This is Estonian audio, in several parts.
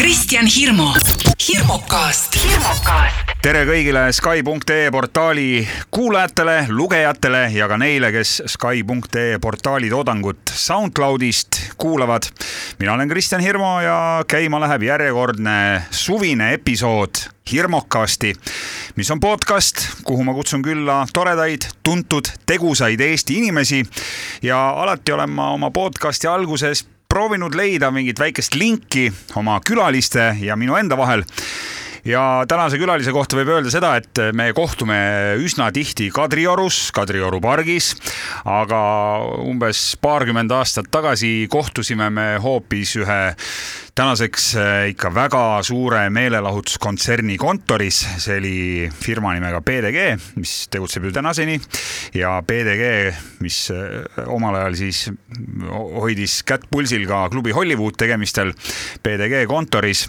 Kristjan Hirmu, hirmukast, tere kõigile Sky.ee portaali kuulajatele, lugejatele ja ka neile, kes Sky.ee portaali toodangut SoundCloudist kuulavad. mina olen Kristjan Hirmu ja käima läheb järjekordne suvine episood Hirmokasti, mis on podcast, kuhu ma kutsun külla toredaid, tuntud, tegusaid Eesti inimesi. Ja alati olen ma oma podcasti alguses proovinud leida mingit väikest linki oma külaliste ja minu enda vahel ja tänase külalise kohta võib öelda seda, et me kohtume üsna tihti Kadriorus, Kadrioru pargis, aga umbes paarkümmend aastat tagasi kohtusime me hoopis ühe tänaseks eh, ikka väga suure meelelahutuskontserni kontoris, see oli firma nimega PDG, mis tegutseb ju tänaseni. Ja PDG, mis eh, omal ajal siis hoidis kätt pulsil ka klubi Hollywood tegemistel PDG kontoris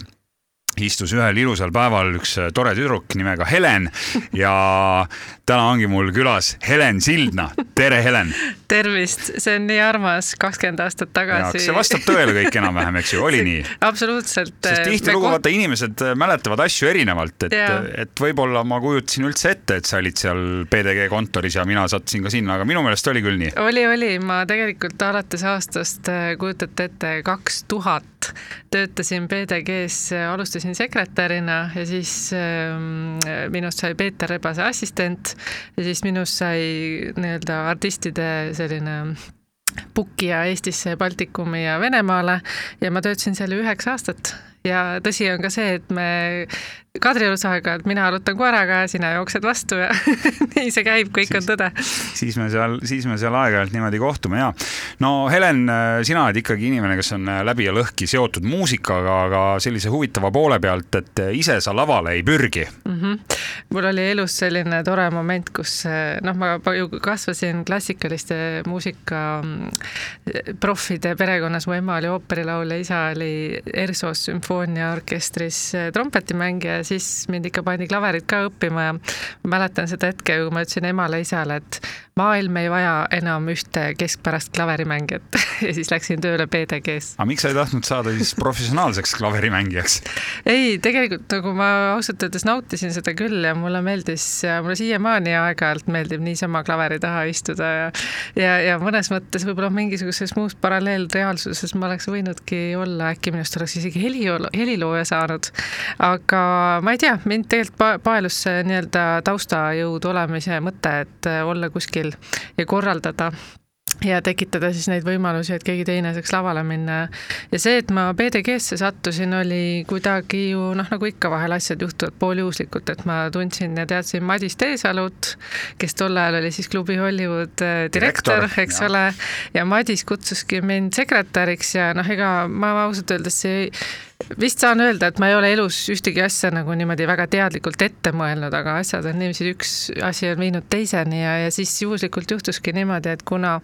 istus ühel ilusal päeval üks äh, tore tüdruk nimega Helen ja täna ongi mul külas Helen Sildna. tere, Helen! tervist, see on nii armas, kakskümmend aastat tagasi. see vastab tõele kõik enam-vähem, eks ju, oli nii? absoluutselt. sest tihtilugu koht... vaata inimesed äh, mäletavad asju erinevalt, et, et võib-olla ma kujutasin üldse ette, et sa olid seal PDG kontoris ja mina sattusin ka sinna, aga minu meelest oli küll nii. oli, oli, ma tegelikult alates aastast, äh, kujutate ette, kaks tuhat töötasin PDG-s, alustasin sekretärina ja siis äh, minust sai Peeter Rebase assistent ja siis minust sai nii-öelda artistide selline pukkija Eestisse, Baltikumi ja Venemaale ja ma töötasin seal üheksa aastat. Ja tõsi on ka see, et me Kadriorus aeg-ajalt mina arutan koeraga ja sina jooksed vastu ja nii see käib, kõik siis, on tõde. siis me seal, siis me seal aeg-ajalt niimoodi kohtume ja no Helen, sina oled ikkagi inimene, kes on läbi ja lõhki seotud muusikaga, aga sellise huvitava poole pealt, et ise sa lavale ei pürgi mm. -hmm. mul oli elus selline tore moment, kus noh, ma ju kasvasin klassikaliste muusika mm, perekonnas, mu ema oli ooperilaulja, isa oli ERSO-s sümfooniaorkestris trompetimängija siis mind ikka pandi klaverit ka õppima ja mäletan seda hetke, kui ma ütlesin emale-isale, et maailm ei vaja enam ühte keskpärast klaverimängijat ja siis läksin tööle PDG-s. aga miks sa ei tahtnud saada siis professionaalseks klaverimängijaks? ei, tegelikult nagu ma ausalt öeldes nautisin seda küll ja mulle meeldis ja mulle siiamaani aeg-ajalt meeldib niisama klaveri taha istuda ja ja, ja mõnes mõttes võib-olla mingisuguses muus paralleelreaalsuses ma oleks võinudki olla, äkki minust oleks isegi heli, helilooja saanud. aga ma ei tea, mind tegelikult paelus see nii-öelda taustajõud olemise mõte, et olla kuskil ja korraldada ja tekitada siis neid võimalusi, et keegi teine saaks lavale minna. ja see, et ma PDG-sse sattusin, oli kuidagi ju noh, nagu ikka vahel asjad juhtuvad pooljuhuslikult, et ma tundsin ja teadsin Madis Teesalut, kes tol ajal oli siis klubi Hollywood äh, direktor, direktor, eks ja. ole, ja Madis kutsuski mind sekretäriks ja noh, ega ma ausalt öeldes see vist saan öelda, et ma ei ole elus ühtegi asja nagu niimoodi väga teadlikult ette mõelnud, aga asjad on niiviisi, üks asi on viinud teiseni ja, ja siis juhuslikult juhtuski niimoodi, et kuna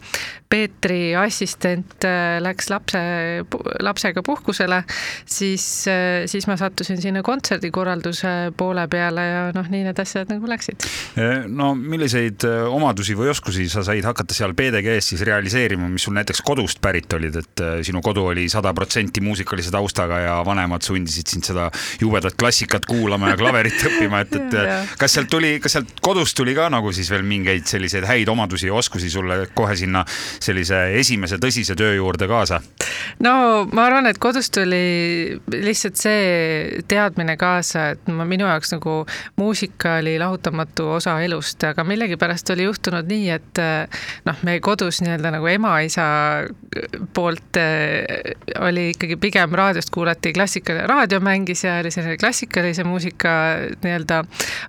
Peetri assistent äh, läks lapse, lapsega puhkusele, siis, äh, siis ma sattusin sinna kontserdikorralduse poole peale ja noh, nii need asjad nagu läksid. no milliseid äh, omadusi või oskusi sa said hakata seal PDG-s siis realiseerima, mis sul näiteks kodust pärit olid, et sinu kodu oli sada protsenti muusikalise taustaga ja vanemad sundisid sind seda jubedat klassikat kuulama ja klaverit õppima, et, et kas sealt tuli, kas sealt kodust tuli ka nagu siis veel mingeid selliseid häid omadusi ja oskusi sulle kohe sinna sellise esimese tõsise töö juurde kaasa? no ma arvan, et kodust tuli lihtsalt see teadmine kaasa, et ma, minu jaoks nagu muusika oli lahutamatu osa elust, aga millegipärast oli juhtunud nii, et noh, meie kodus nii-öelda nagu ema-isa poolt eh, oli ikkagi pigem raadiost kuulati klassikaline, raadio mängis ja oli selline klassikalise muusika nii-öelda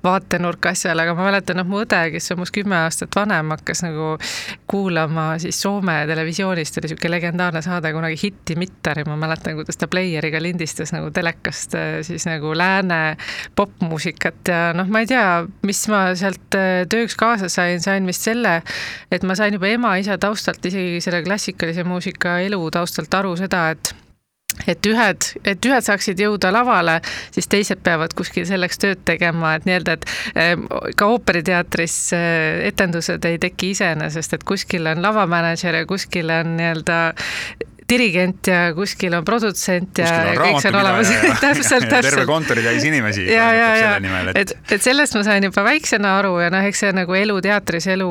vaatenurk asjale, aga ma mäletan, noh, mu õde, kes on must kümme aastat vanem, hakkas nagu kuulama siis Soome televisioonist, oli niisugune legendaarne saade kunagi Hitti Mittari, ma mäletan, kuidas ta pleieriga lindistas nagu telekast eh, siis nagu lääne popmuusikat ja noh, ma ei tea, mis ma sealt eh, tööks kaasa sain, sain vist selle, et ma sain juba ema-isa taustalt, isegi selle klassikalise muusika elu taustalt aru seda, et et ühed, et ühed saaksid jõuda lavale, siis teised peavad kuskil selleks tööd tegema, et nii-öelda, et ehm, ka ooperiteatris eh, etendused ei teki iseenesest, et kuskil on lavamänedžer ja kuskil on nii-öelda dirigent ja kuskil on produtsent ja, ja kõik see on olemas täpselt, ja terve täpselt. kontoritäis inimesi ja, ja, ja, et, et, et sellest ma sain juba väiksena aru ja noh, eks see nagu elu teatris, elu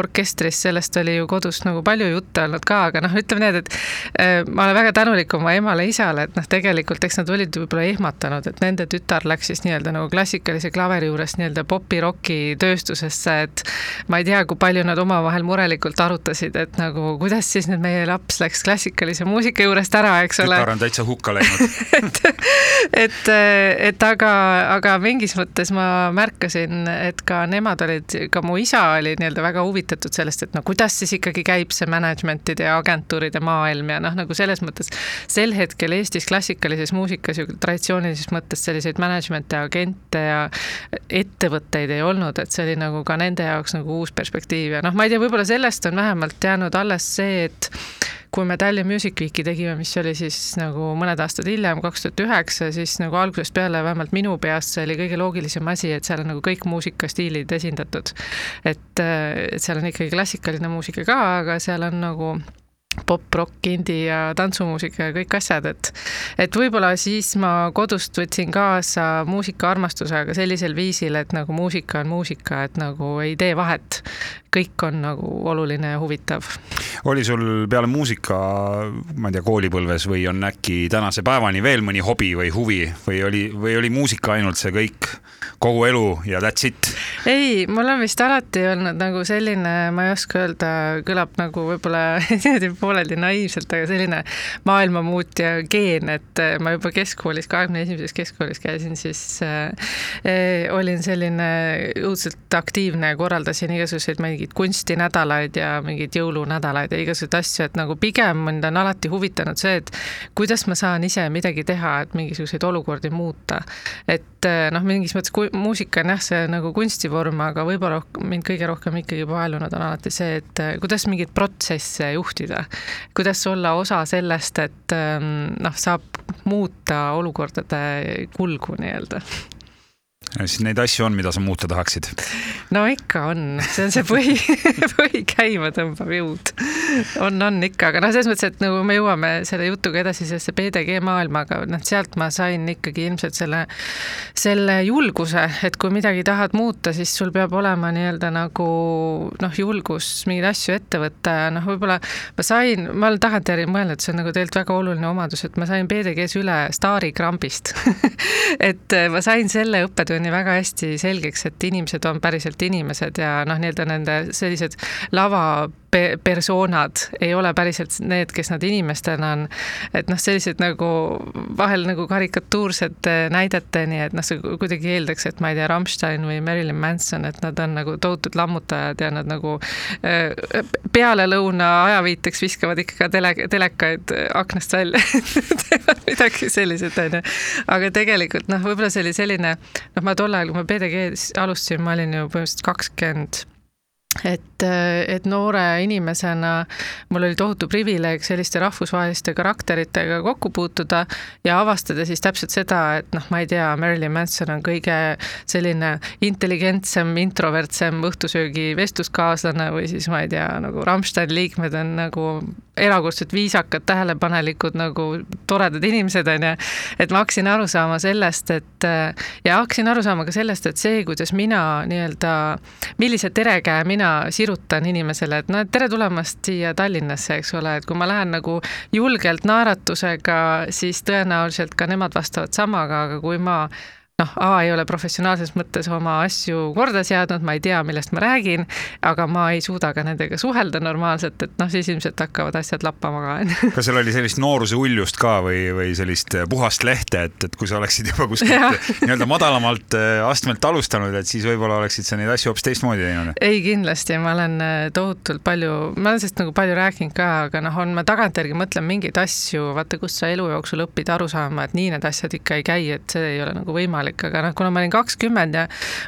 orkestris, sellest oli ju kodus nagu palju juttu olnud ka, aga noh, ütleme nii, et äh, ma olen väga tänulik oma emale-isale, et noh, tegelikult eks nad olid võib-olla ehmatanud, et nende tütar läks siis nii-öelda nagu klassikalise klaveri juurest nii-öelda popi-roki tööstusesse, et ma ei tea, kui palju nad omavahel murelikult arutasid, et nagu kuidas siis nüüd meie laps läks klassikalise muusika juurest ära, eks ole. tütar on täitsa hukka läinud et, et, et aga, aga mingis mõttes ma märkasin, et ka nemad olid, ka mu isa oli nii-öelda väga huvitatud sellest, et no kuidas siis ikkagi käib see management'ide ja agentuuride maailm ja noh, nagu selles mõttes sel hetkel Eestis klassikalises muusikas ju traditsioonilises mõttes selliseid management'e, agente ja ettevõtteid ei olnud, et see oli nagu ka nende jaoks nagu uus perspektiiv ja noh, ma ei tea, võib-olla sellest on vähemalt jäänud alles see, et kui me Tallinn Music Weeki tegime, mis oli siis nagu mõned aastad hiljem, kaks tuhat üheksa, siis nagu algusest peale vähemalt minu peas see oli kõige loogilisem asi, et seal on nagu kõik muusikastiilid esindatud. et, et seal on ikkagi klassikaline muusika ka, aga seal on nagu pop, rock, indie ja tantsumuusika ja kõik asjad, et et võib-olla siis ma kodust võtsin kaasa muusikaarmastuse, aga sellisel viisil, et nagu muusika on muusika, et nagu ei tee vahet. kõik on nagu oluline ja huvitav. oli sul peale muusika, ma ei tea, koolipõlves või on äkki tänase päevani veel mõni hobi või huvi või oli, või oli muusika ainult see kõik, kogu elu ja that's it? ei, mul on vist alati olnud nagu selline, ma ei oska öelda, kõlab nagu võib-olla niimoodi pooleldi naiivselt, aga selline maailmamuutja geen, et äh, ma juba keskkoolis, kahekümne esimeses keskkoolis käisin, siis äh, äh, olin selline õudselt aktiivne korraldasin igasuguseid mingeid kunstinädalaid ja mingeid jõulunädalaid ja igasuguseid asju, et nagu pigem mind on alati huvitanud see, et kuidas ma saan ise midagi teha, et mingisuguseid olukordi muuta. et äh, noh, mingis mõttes muusika on jah, see nagu kunstivorm, aga võib-olla mind kõige rohkem ikkagi paelunud on alati see, et kuidas mingeid protsesse juhtida kuidas olla osa sellest, et ähm, noh, saab muuta olukordade kulgu nii-öelda siis neid asju on, mida sa muuta tahaksid? no ikka on, see on see põhi, põhi käima tõmbav jõud. on, on ikka, aga noh, selles mõttes, et nagu me jõuame selle jutuga edasi sellesse PDG maailma, aga noh, sealt ma sain ikkagi ilmselt selle, selle julguse, et kui midagi tahad muuta, siis sul peab olema nii-öelda nagu noh, julgus mingeid asju ette võtta ja noh, võib-olla ma sain, ma olen tagantjärgi mõelnud, see on nagu tegelikult väga oluline omadus, et ma sain PDG-s üle staarikrambist et ma sain selle õppetunni õppetunni väga hästi selgeks, et inimesed on päriselt inimesed ja noh, nii-öelda nende sellised lava pe persoonad ei ole päriselt need, kes nad inimestena on. et noh, sellised nagu vahel nagu karikatuursete näideteni, et noh, see kuidagi eeldaks, et ma ei tea, Rammstein või Marilyn Manson, et nad on nagu tohutud lammutajad ja nad nagu äh, pealelõuna ajaviiteks viskavad ikka ka tele, telekaid aknast välja teevad midagi sellised, onju. aga tegelikult noh, võib-olla see oli selline, noh, ma tol ajal, kui ma PDG-s alustasin, ma olin ju põhimõtteliselt kakskümmend et, et noore inimesena mul oli tohutu privileeg selliste rahvusvaheliste karakteritega kokku puutuda ja avastada siis täpselt seda, et noh, ma ei tea, Marilyn Manson on kõige selline intelligentsem, introvertsem õhtusöögi vestluskaaslane või siis ma ei tea, nagu Rammsteini liikmed on nagu erakordselt viisakad, tähelepanelikud, nagu toredad inimesed, on ju. et ma hakkasin aru saama sellest, et ja hakkasin aru saama ka sellest, et see, kuidas mina nii-öelda, millise terekäe mina mina sirutan inimesele, et no tere tulemast siia Tallinnasse, eks ole, et kui ma lähen nagu julgelt naeratusega, siis tõenäoliselt ka nemad vastavad samaga, aga kui ma noh, A ei ole professionaalses mõttes oma asju korda seadnud, ma ei tea, millest ma räägin, aga ma ei suuda ka nendega suhelda normaalselt, et noh, siis ilmselt hakkavad asjad lappama ka, kas seal oli sellist nooruse uljust ka või, või sellist puhast lehte, et, et kui sa oleksid juba kuskilt nii-öelda madalamalt äh, astmelt alustanud, et siis võib-olla oleksid sa neid asju hoopis teistmoodi teinud? ei, kindlasti, ma olen tohutult palju, ma olen sellest nagu palju rääkinud ka, aga noh, on, ma tagantjärgi mõtlen mingeid asju, vaata, kus sa elu jooksul õpid aru saama, et nii need asjad ikka ei käi, et see ei ole nagu võimalik võimalik, aga noh, kuna ma olin kakskümmend ja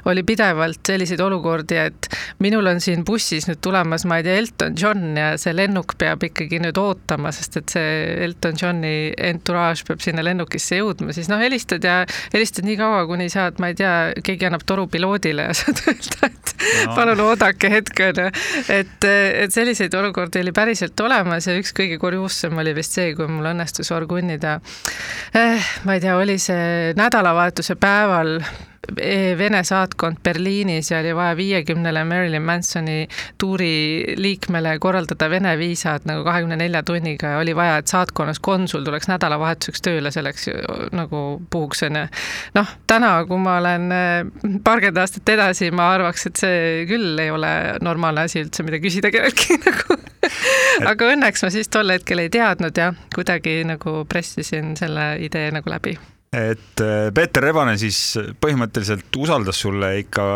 oli pidevalt selliseid olukordi, et minul on siin bussis nüüd tulemas, ma ei tea, Elton John ja see lennuk peab ikkagi nüüd ootama, sest et see Elton Johni entourage peab sinna lennukisse jõudma, siis noh, helistad ja helistad nii kaua, kuni saad, ma ei tea, keegi annab toru piloodile ja saad öelda, et no. palun oodake hetk, onju. et, et selliseid olukordi oli päriselt olemas ja üks kõige kurjuussem oli vist see, kui mul õnnestus orgunnida eh,, ma ei tea, oli see nädalavahetuse päeval E, Vene saatkond Berliinis ja oli vaja viiekümnele Marilyn Mansoni tuuri liikmele korraldada Vene viisad nagu kahekümne nelja tunniga ja oli vaja, et saatkonnas konsul tuleks nädalavahetuseks tööle selleks nagu puhuks onju. noh, täna, kui ma olen äh, paarkümmend aastat edasi, ma arvaks, et see küll ei ole normaalne asi üldse, mida küsida kelleltki nagu aga õnneks ma siis tol hetkel ei teadnud ja kuidagi nagu pressisin selle idee nagu läbi et äh, Peeter Rebane siis põhimõtteliselt usaldas sulle ikka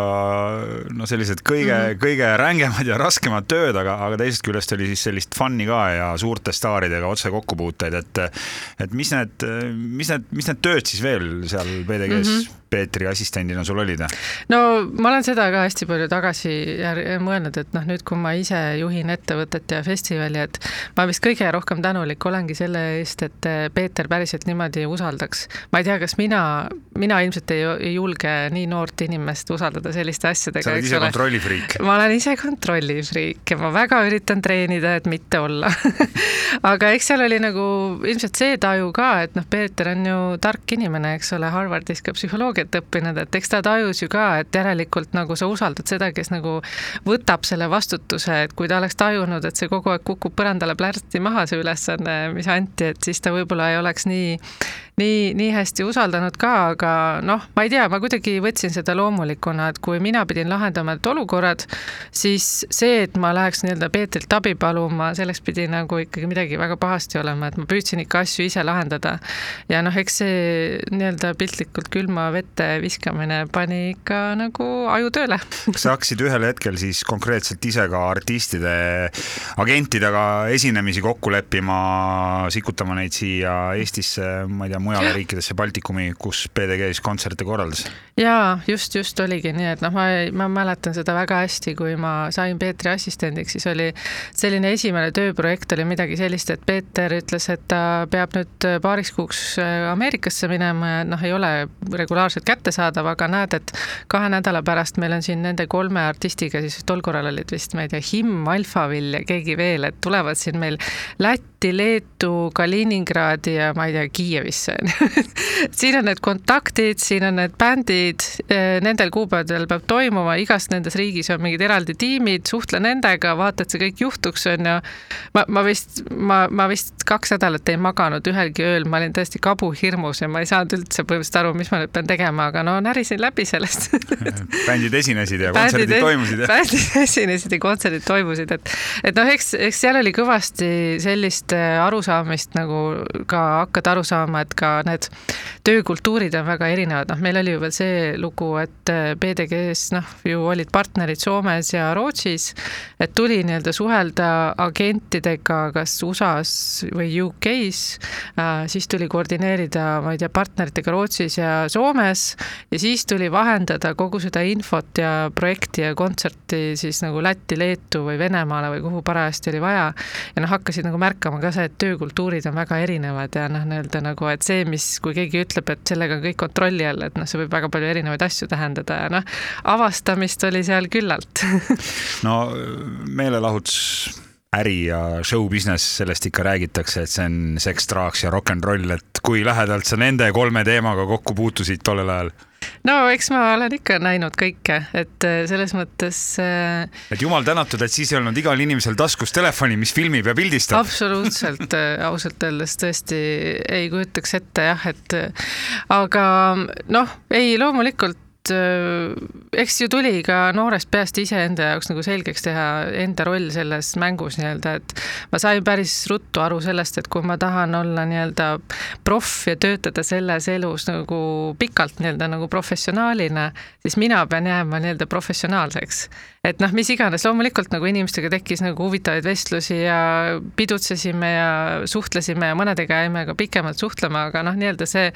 no sellised kõige mm, -hmm. kõige rängemad ja raskemad tööd, aga, aga teisest küljest oli siis sellist fun'i ka ja suurte staaridega otse kokkupuuteid, et et mis need, mis need, mis need tööd siis veel seal PDG-s mm -hmm Peetri assistendina sul olid? no ma olen seda ka hästi palju tagasi mõelnud, et noh, nüüd kui ma ise juhin ettevõtet ja festivali, et ma vist kõige rohkem tänulik olengi selle eest, et Peeter päriselt niimoodi usaldaks. ma ei tea, kas mina, mina ilmselt ei, ei julge nii noort inimest usaldada selliste asjadega. sa oled ise kontrollifriik. ma olen ise kontrollifriik ja ma väga üritan treenida, et mitte olla aga eks seal oli nagu ilmselt see taju ka, et noh, Peeter on ju tark inimene, eks ole, Harvardis ka psühholoogia psühholoogiat õppinud, et eks ta tajus ju ka, et järelikult nagu sa usaldad seda, kes nagu võtab selle vastutuse, et kui ta oleks tajunud, et see kogu aeg kukub põrandale plärtsi maha, see ülesanne, mis anti, et siis ta võib-olla ei oleks nii nii, nii hästi usaldanud ka, aga noh, ma ei tea, ma kuidagi võtsin seda loomulikuna, et kui mina pidin lahendama need olukorrad, siis see, et ma läheks nii-öelda Peetrilt abi paluma, selleks pidi nagu ikkagi midagi väga pahasti olema, et ma püüdsin ikka asju ise lahendada. ja noh, eks see nii-öelda piltlikult külma vette viskamine pani ikka nagu aju tööle. kas sa hakkasid ühel hetkel siis konkreetselt ise ka artistide, agentidega esinemisi kokku leppima, sikutama neid siia Eestisse, ma ei tea, mujale riikidesse, Baltikumi, kus PDG siis kontserte korraldas? jaa, just, just oligi nii, et noh, ma, ma mäletan seda väga hästi, kui ma sain Peetri assistendiks, siis oli selline esimene tööprojekt oli midagi sellist, et Peeter ütles, et ta peab nüüd paariks kuuks äh, Ameerikasse minema ja noh, ei ole regulaarselt kättesaadav, aga näed, et kahe nädala pärast meil on siin nende kolme artistiga, siis tol korral olid vist, ma ei tea, Him, Alphaville ja keegi veel, et tulevad siin meil Lätti, Leetu, Kaliningradi ja ma ei tea, Kiievisse siin on need kontaktid, siin on need bändid, eh, nendel kuupäevadel peab toimuma, igas nendes riigis on mingid eraldi tiimid, suhtle nendega, vaata, et see kõik juhtuks, on ju. ma, ma vist, ma, ma vist kaks nädalat ei maganud ühelgi ööl, ma olin tõesti kabuhirmus ja ma ei saanud üldse põhimõtteliselt aru, mis ma nüüd pean tegema, aga no närisin läbi sellest bändid esinesid ja kontserdid bändid, toimusid. bändid esinesid ja kontserdid toimusid, et, et noh, eks, eks seal oli kõvasti sellist eh, arusaamist nagu ka hakata aru saama, et ka need töökultuurid on väga erinevad, noh, meil oli ju veel see lugu, et PDG-s äh, noh, ju olid partnerid Soomes ja Rootsis, et tuli nii-öelda suhelda agentidega kas USA-s või UK-s, äh, siis tuli koordineerida, ma ei tea, partneritega Rootsis ja Soomes ja siis tuli vahendada kogu seda infot ja projekti ja kontserti siis nagu Lätti, Leetu või Venemaale või kuhu parajasti oli vaja. ja noh, hakkasid nagu märkama ka see, et töökultuurid on väga erinevad ja noh, nii-öelda nagu, et see, mis, kui keegi ütleb, et sellega on kõik kontrolli all, et noh, see võib väga palju erinevaid asju tähendada ja noh, avastamist oli seal küllalt no meelelahutus äri ja show business, sellest ikka räägitakse, et see on seks, draaks ja rock n roll, et kui lähedalt sa nende kolme teemaga kokku puutusid tollel ajal? No eks ma olen ikka näinud kõike, et äh, selles mõttes. Äh, et jumal tänatud, et siis ei olnud igal inimesel taskus telefoni, mis filmib ja pildistab. absoluutselt äh, ausalt öeldes tõesti ei kujutaks ette jah, et aga noh, ei loomulikult eks ju tuli ka noorest peast iseenda jaoks nagu selgeks teha enda roll selles mängus nii-öelda, et ma sain päris ruttu aru sellest, et kui ma tahan olla nii-öelda proff ja töötada selles elus nagu pikalt nii-öelda nagu professionaalina, siis mina pean jääma nii-öelda professionaalseks et noh, mis iganes, loomulikult nagu inimestega tekkis nagu huvitavaid vestlusi ja pidutsesime ja suhtlesime ja mõnedega jäime ka pikemalt suhtlema, aga noh, nii-öelda see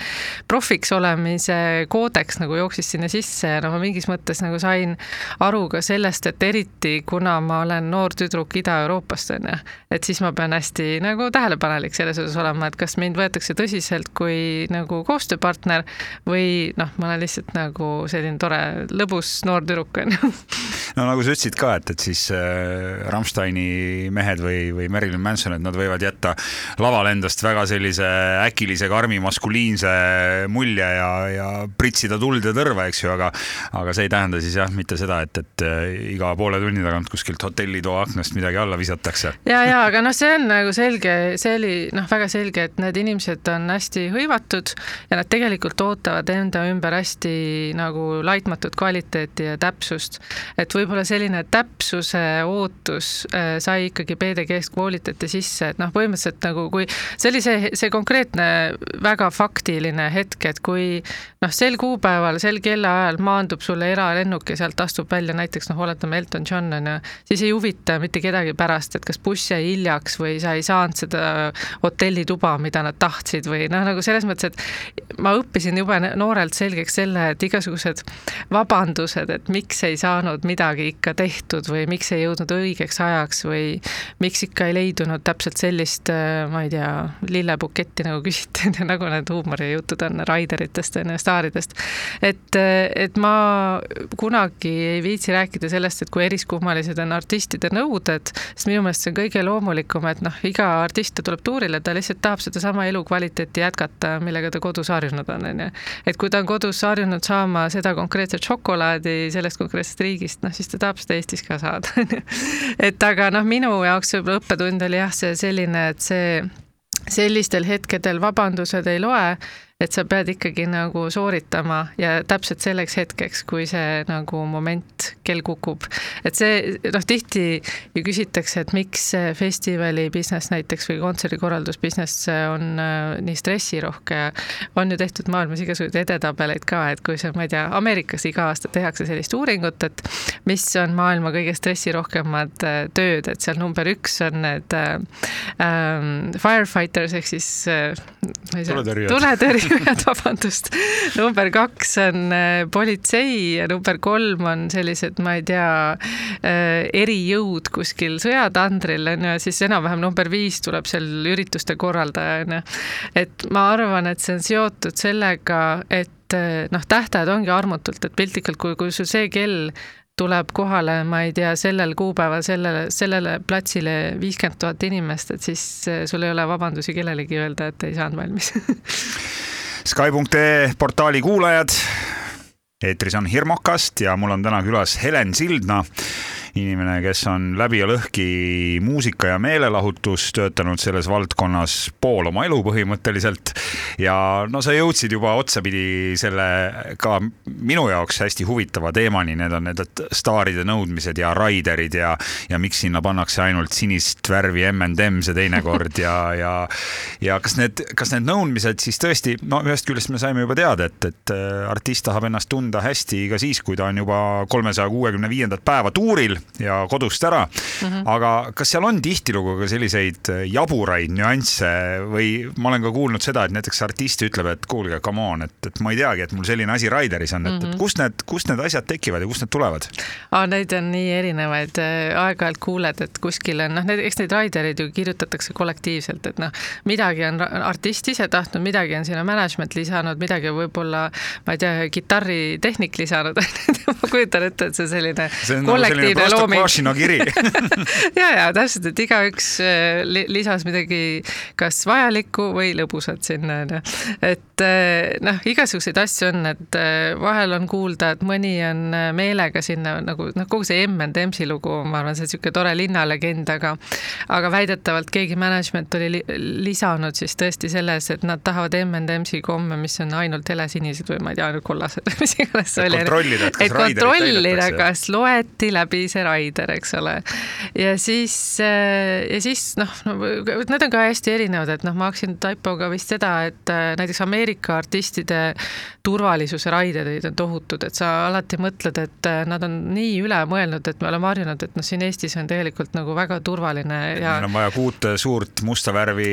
profiks olemise koodeks nagu jooksis sinna sisse ja no ma mingis mõttes nagu sain aru ka sellest, et eriti kuna ma olen noor tüdruk Ida-Euroopast onju, et siis ma pean hästi nagu tähelepanelik selles osas olema, et kas mind võetakse tõsiselt kui nagu koostööpartner või noh, ma olen lihtsalt nagu selline tore lõbus noor tüdruk onju. no nagu sa ütlesid ka, et, et siis äh, Rammsteini mehed või, või Marilyn Manson, et nad võivad jätta laval endast väga sellise äkilise, karmi, maskuliinse mulje ja, ja pritsida tuld ja tõrva, eks ju, aga aga see ei tähenda siis jah, mitte seda, et, et äh, iga poole tunni tagant kuskilt hotellitoa aknast midagi alla visatakse. ja, ja aga noh, see on nagu selge, see oli noh, väga selge, et need inimesed on hästi hõivatud ja nad tegelikult ootavad enda ümber hästi nagu laitmatut kvaliteeti ja täpsust. et võib-olla selline täpsuse ootus äh, sai ikkagi PDG-st koolitati sisse, et noh, põhimõtteliselt nagu kui see oli see, see konkreetne väga faktiline hetk, et kui noh, sel kuupäeval, sel kellaajal maandub sulle eralennuk ja sealt astub välja näiteks noh, oletame Elton John on ju, siis ei huvita mitte kedagi pärast, et kas buss jäi hiljaks või sa ei saanud seda hotellituba, mida nad tahtsid või noh, nagu selles mõttes, et ma õppisin jube noorelt selgeks selle, et igasugused vabandused, et miks ei saanud midagi ikka tehtud või miks ei jõudnud õigeks ajaks või miks ikka ei leidunud täpselt sellist, ma ei tea, lillebuketti nagu küsiti, nagu need huumorijutud on raideritest on ju, staaridest. et, et ma kunagi ei viitsi rääkida sellest, et kui eriskummalised on artistide nõuded, sest minu meelest see on kõige loomulikum, et noh, iga artist tuleb tuurile, ta lihtsalt tahab sedasama elukvaliteeti jätkata, millega ta kodus harjunud on, on ju. et kui ta on kodus harjunud saama seda konkreetset šokolaadi sellest konkreetsest riigist, noh siis ta tahab seda Eestis ka saada, et aga noh, minu jaoks võib-olla õppetund oli jah, see selline, et see sellistel hetkedel vabandused ei loe et sa pead ikkagi nagu sooritama ja täpselt selleks hetkeks, kui see nagu moment, kell kukub. et see noh, tihti ju küsitakse, et miks festivali business näiteks või kontserdikorraldus business on äh, nii stressirohke ja on ju tehtud maailmas igasuguseid edetabeleid ka, et kui sa, ma ei tea, Ameerikas iga aasta tehakse sellist uuringut, et mis on maailma kõige stressirohkemad äh, tööd, et seal number üks on need äh, um, firefighters ehk siis äh, tuletõrjujad, tulijad, vabandust. number kaks on äh, politsei ja number kolm on sellised, ma ei tea, äh, erijõud kuskil sõjatandril on ju, ja siis enam-vähem number viis tuleb seal ürituste korraldaja on ju. et ma arvan, et see on seotud sellega, et äh, noh, tähtajad ongi armutult, et piltlikult, kui, kui sul see kell tuleb kohale, ma ei tea, sellel kuupäeval sellele, sellele platsile viiskümmend tuhat inimest, et siis sul ei ole vabandusi kellelegi öelda, et ei saanud valmis Sky.ee portaali kuulajad. eetris on Hirmukast ja mul on täna külas Helen Sildna inimene, kes on läbi ja lõhki muusika ja meelelahutus, töötanud selles valdkonnas pool oma elu põhimõtteliselt. ja no sa jõudsid juba otsapidi selle ka minu jaoks hästi huvitava teemani, need on need staaride nõudmised ja raiderid ja, ja miks sinna pannakse ainult sinist värvi M&M-se teinekord ja, ja, ja kas need, kas need nõudmised siis tõesti, no ühest küljest me saime juba teada, et, et äh, artist tahab ennast tunda hästi ka siis, kui ta on juba kolmesaja kuuekümne viiendat päeva tuuril ja kodust ära mm. -hmm. aga kas seal on tihtilugu ka selliseid äh, jaburaid nüansse või ma olen ka kuulnud seda, et näiteks artist ütleb, et kuulge, come on, et, et ma ei teagi, et mul selline asi Raideris on, et mm, -hmm. et mhm. kust need, kust need asjad tekivad ja kust need tulevad? Neid on nii erinevaid, äh, aeg-ajalt kuuled, et kuskil on, noh, need, eks neid Raidereid ju kirjutatakse kollektiivselt, et noh, midagi on artist ise tahtnud, midagi on sinna management lisanud, midagi võib-olla, ma ei tea, kitarritehnik lisanud ma kujutan ette, et see selline see on kollektiivne nagu looming. Prostokvašino kiri ja, ja täpselt, et igaüks äh, lisas midagi kas vajalikku või lõbusat sinna, onju. et äh, noh, igasuguseid asju on, et äh, vahel on kuulda, et mõni on meelega sinna nagu noh, kogu see M&M-si lugu, ma arvan, see on niisugune tore linnalegend, aga aga väidetavalt keegi management oli li lisanud siis tõesti selles, et nad tahavad M&M-si komme, mis on ainult helesinised või ma ei tea, ainult kollased või mis iganes see oli. kontrollida, et kas et kontrollida, kas loeti läbi see see Raider, eks ole. ja siis, ja siis noh, need on ka hästi erinevad, et noh, ma hakkasin Taipoga vist seda, et näiteks Ameerika artistide turvalisuse raiderid on tohutud, et sa alati mõtled, et nad on nii üle mõelnud, et me oleme harjunud, et noh, siin Eestis on tegelikult nagu väga turvaline ja. meil on vaja kuut suurt musta värvi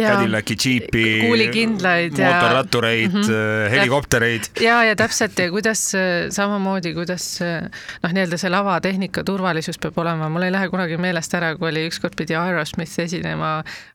Cadillaci džiipi. kuulikindlaid ja. mootorrattureid mm, -hmm. helikoptereid. ja, ja täpselt ja kuidas samamoodi, kuidas noh, nii-öelda see lavatehnika turvalisus peab olema, mul ei lähe kunagi meelest ära, kui oli ükskord pidi Aerosmith esinema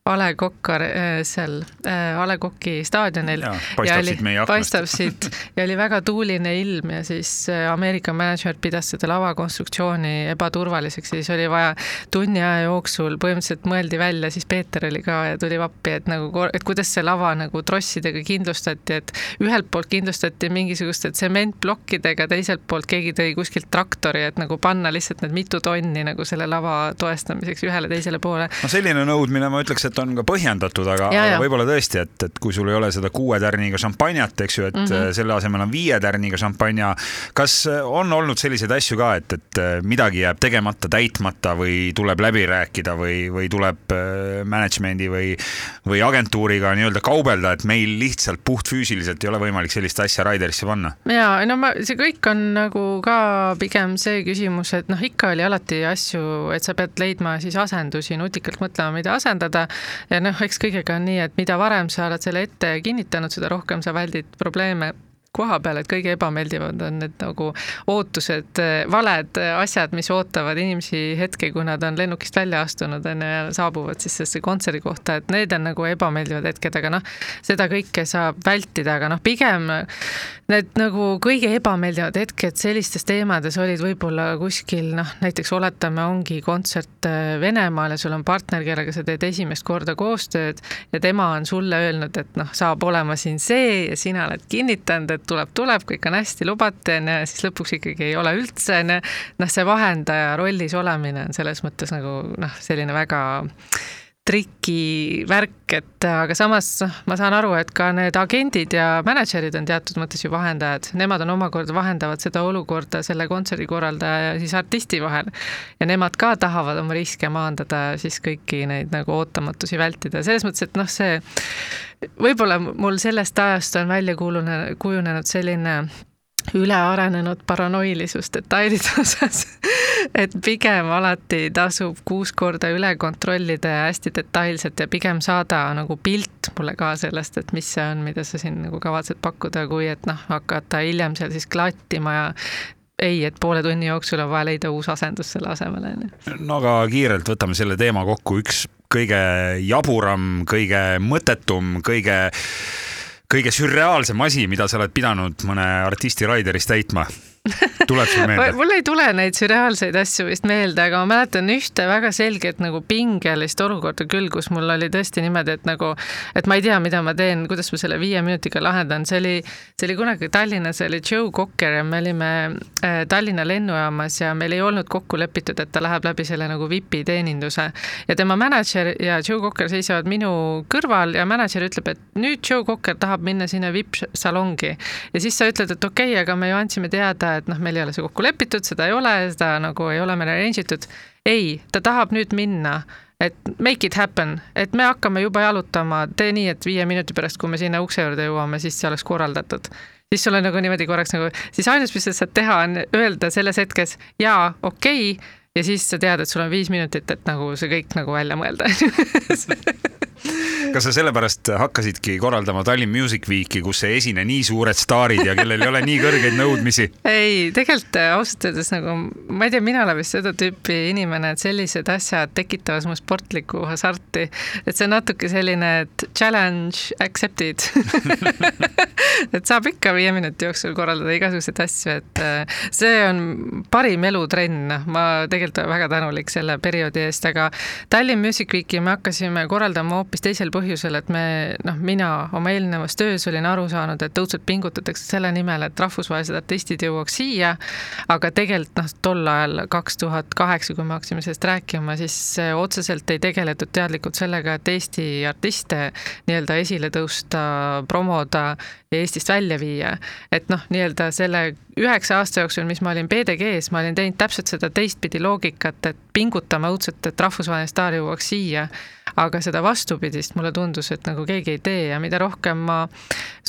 A Le Coq'ar seal A Le Coq'i staadionil. paistab siit meie aknast. paistab siit ja oli väga tuuline ilm ja siis Ameerika mänedžer pidas seda lavakonstruktsiooni ebaturvaliseks ja siis oli vaja tunni aja jooksul põhimõtteliselt mõeldi välja, siis Peeter oli ka ja tuli appi, et nagu, et kuidas see lava nagu trossidega kindlustati, et ühelt poolt kindlustati mingisuguste tsementplokkidega, teiselt poolt keegi tõi kuskilt traktori, et nagu panna lihtsalt need mitu tonni nagu selle lava toestamiseks ühele-teisele poole. no selline nõudmine, ma ütleks, et on ka põhjendatud, aga, aga võib-olla tõesti, et, et kui sul ei ole seda kuue tärniga šampanjat, eks ju, et mm -hmm. selle asemel on viie tärniga šampanja. kas on olnud selliseid asju ka, et, et midagi jääb tegemata, täitmata või tuleb läbi rääkida või, või tuleb äh, management'i või, või agentuuriga nii-öelda kaubelda, et meil lihtsalt puhtfüüsiliselt ei ole võimalik sellist asja Raiderisse panna? ja no ma, see kõik on nagu ka pigem see küsimus, et noh, ikka oli alati asju, et sa pead leidma siis asendusi, nutikalt mõtlema, mida asendada. ja noh, eks kõigega on nii, et mida varem sa oled selle ette kinnitanud, seda rohkem sa väldid probleeme koha peal, et kõige ebameeldivad on need nagu ootused, valed asjad, mis ootavad inimesi hetke, kui nad on lennukist välja astunud, on ju, ja saabuvad siis sellesse kontserdi kohta, et need on nagu ebameeldivad hetked, aga noh, seda kõike saab vältida, aga noh, pigem need nagu kõige ebameeldivad hetked sellistes teemades olid võib-olla kuskil noh, näiteks oletame, ongi kontsert äh, Venemaal ja sul on partner, kellega sa teed esimest korda koostööd ja tema on sulle öelnud, et noh, saab olema siin see ja sina oled kinnitanud, et tuleb, tuleb, kõik on hästi, lubate, onju, ja siis lõpuks ikkagi ei ole üldse, onju. noh, see vahendaja rollis olemine on selles mõttes nagu noh, selline väga triki värk, et aga samas noh, ma saan aru, et ka need agendid ja mänedžerid on teatud mõttes ju vahendajad, nemad on omakorda vahendavad seda olukorda selle kontserdikorraldaja ja siis artisti vahel. ja nemad ka tahavad oma riske maandada, siis kõiki neid nagu ootamatusi vältida, selles mõttes, et noh, see võib-olla mul sellest ajast on välja kuulunenud, kujunenud selline ülearenenud paranoilisus detailide osas et pigem alati tasub kuus korda üle kontrollida ja hästi detailselt ja pigem saada nagu pilt mulle ka sellest, et mis see on, mida sa siin nagu kavatsed pakkuda, kui et noh, hakata hiljem seal siis klattima ja ei, et poole tunni jooksul on vaja leida uus asendus selle asemele, on ju. no aga kiirelt võtame selle teema kokku, üks kõige jaburam, kõige mõttetum, kõige kõige sürreaalsem asi, mida sa oled pidanud mõne artisti Raideris täitma tuleb sul meelde? mul ei tule neid sürreaalseid asju vist meelde, aga ma mäletan ühte väga selget nagu pingelist olukorda küll, kus mul oli tõesti niimoodi, et nagu, et ma ei tea, mida ma teen, kuidas ma selle viie minutiga lahendan, see oli, see oli kunagi Tallinnas, oli Joe Cocker ja me olime äh, Tallinna lennujaamas ja meil ei olnud kokku lepitud, et ta läheb läbi selle nagu VIP-i teeninduse. Ja tema mänedžer ja Joe Cocker seisavad minu kõrval ja mänedžer ütleb, et nüüd Joe Cocker tahab minna sinna VIP-salongi ja siis sa ütled, et okei okay,, aga me ju andsime teada, et noh, meil ei ole see kokku lepitud, seda ei ole, seda nagu ei ole meil arrange itud. ei, ta tahab nüüd minna, et make it happen, et me hakkame juba jalutama, tee nii, et viie minuti pärast, kui me sinna ukse juurde jõuame, siis see oleks korraldatud siis sul on nagu niimoodi korraks nagu, siis ainus, mis sa saad teha, on öelda selles hetkes jaa, okei okay, ja siis sa tead, et sul on viis minutit, et nagu see kõik nagu välja mõelda kas sa sellepärast hakkasidki korraldama Tallinn Music Weeki, kus ei esine nii suured staarid ja kellel ei ole nii kõrgeid nõudmisi? ei, tegelikult äh, ausalt öeldes nagu ma ei tea, mina olen vist seda tüüpi inimene, et sellised asjad tekitavad mu sportlikku hasarti, et see on natuke selline, challenge accepted. Et saab ikka viie minuti jooksul korraldada igasuguseid asju, et äh, see on parim elutrenn, noh, ma tegelikult olen väga tänulik selle perioodi eest, aga Tallinn Music Weeki me hakkasime korraldama hoopis teisel põhjusel, et me noh, mina oma eelnevas töös olin aru saanud, et õudselt pingutatakse selle nimel, et rahvusvahelised artistid jõuaks siia, aga tegelikult noh, tol ajal kaks tuhat kaheksa, kui me hakkasime sellest rääkima, siis otseselt ei tegeletud teadlikult sellega, et Eesti artiste nii-öelda esile tõusta, promoda ja Eesti Eestist välja viia. et noh, nii-öelda selle üheksa aasta jooksul, mis ma olin PDG-s, ma olin teinud täpselt seda teistpidi loogikat, et pingutama õudselt, et rahvusvaheline staar jõuaks siia aga seda vastupidist mulle tundus, et nagu keegi ei tee ja mida rohkem ma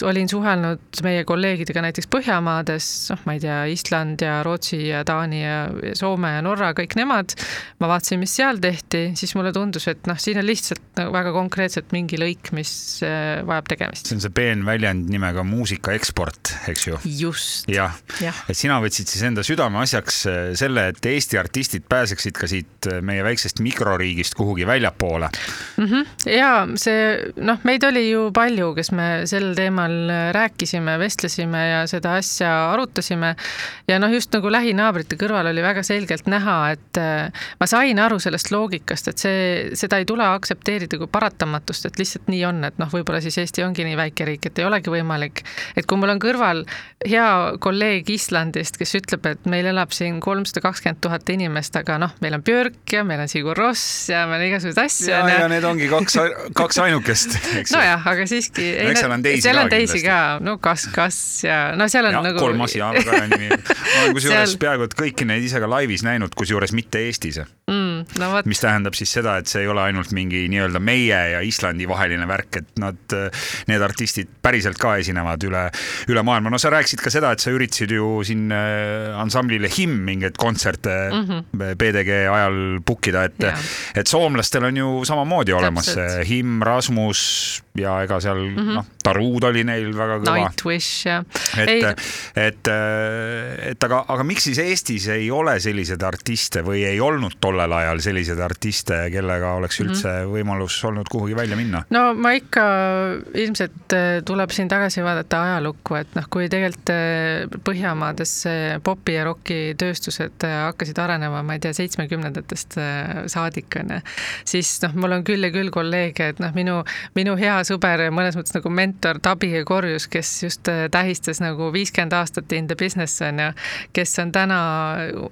olin suhelnud meie kolleegidega näiteks Põhjamaades, noh, ma ei tea, Island ja Rootsi ja Taani ja Soome ja Norra, kõik nemad, ma vaatasin, mis seal tehti, siis mulle tundus, et noh, siin on lihtsalt nagu väga konkreetselt mingi lõik, mis äh, vajab tegemist. see on see peenväljend nimega muusika eksport, eks ju? just. jah ja., et sina võtsid siis enda südameasjaks äh, selle, et Eesti artistid pääseksid ka siit äh, meie väiksest mikroriigist kuhugi väljapoole mm. -hmm. ja see noh, meid oli ju palju, kes me sel teemal rääkisime, vestlesime ja seda asja arutasime. ja noh, just nagu lähinaabrite kõrval oli väga selgelt näha, et äh, ma sain aru sellest loogikast, et see, seda ei tule aktsepteerida kui paratamatust, et lihtsalt nii on, et noh, võib-olla siis Eesti ongi nii väike riik, et ei olegi võimalik. et kui mul on kõrval hea kolleeg Islandist, kes ütleb, et meil elab siin kolmsada kakskümmend tuhat inimest, aga noh, meil on Björk ja meil on Sigur Ross ja meil on igasuguseid asju. ja, ja need ongi kaks, kaks ainukest, eks ju. nojah, aga siiski. eks seal on teisi seal ka on teisi ka, no kas, kas ja no seal on ja, nagu. kolm asja ka nimi. ma olen kusjuures seal... peaaegu et kõiki neid ise ka laivis näinud, kusjuures mitte Eestis mm,. No, mis tähendab siis seda, et see ei ole ainult mingi nii-öelda meie ja Islandi vaheline värk, et nad, need artistid päriselt ka esinevad üle, üle maailma. no sa rääkisid ka seda, et sa üritasid ju siin äh, ansamblile Himm mingeid kontserte mm -hmm. PDG ajal book ida, et, et soomlastel on ju samamoodi olemas see Himm, Rasmus ja ega seal mm -hmm. noh, Taruud oli neil väga kõva. Nightwish ja. et, et, et aga, aga miks siis Eestis ei ole selliseid artiste või ei olnud tollel ajal selliseid artiste, kellega oleks mhm. üldse mm -hmm. võimalus olnud kuhugi välja minna? no ma ikka ilmselt äh, tuleb siin tagasi vaadata ajalukku, et noh, kui tegelikult äh, Põhjamaades popi ja roki tööstused äh, hakkasid arenema, ma ei tea, seitsmekümnendatest saadik onju, siis noh, mul on küll ja küll kolleege, et noh, minu, minu hea sõber ja mõnes mõttes nagu mentor Tabi Korjus, kes just äh, tähistas nagu viiskümmend aastat in the business on ju, kes on täna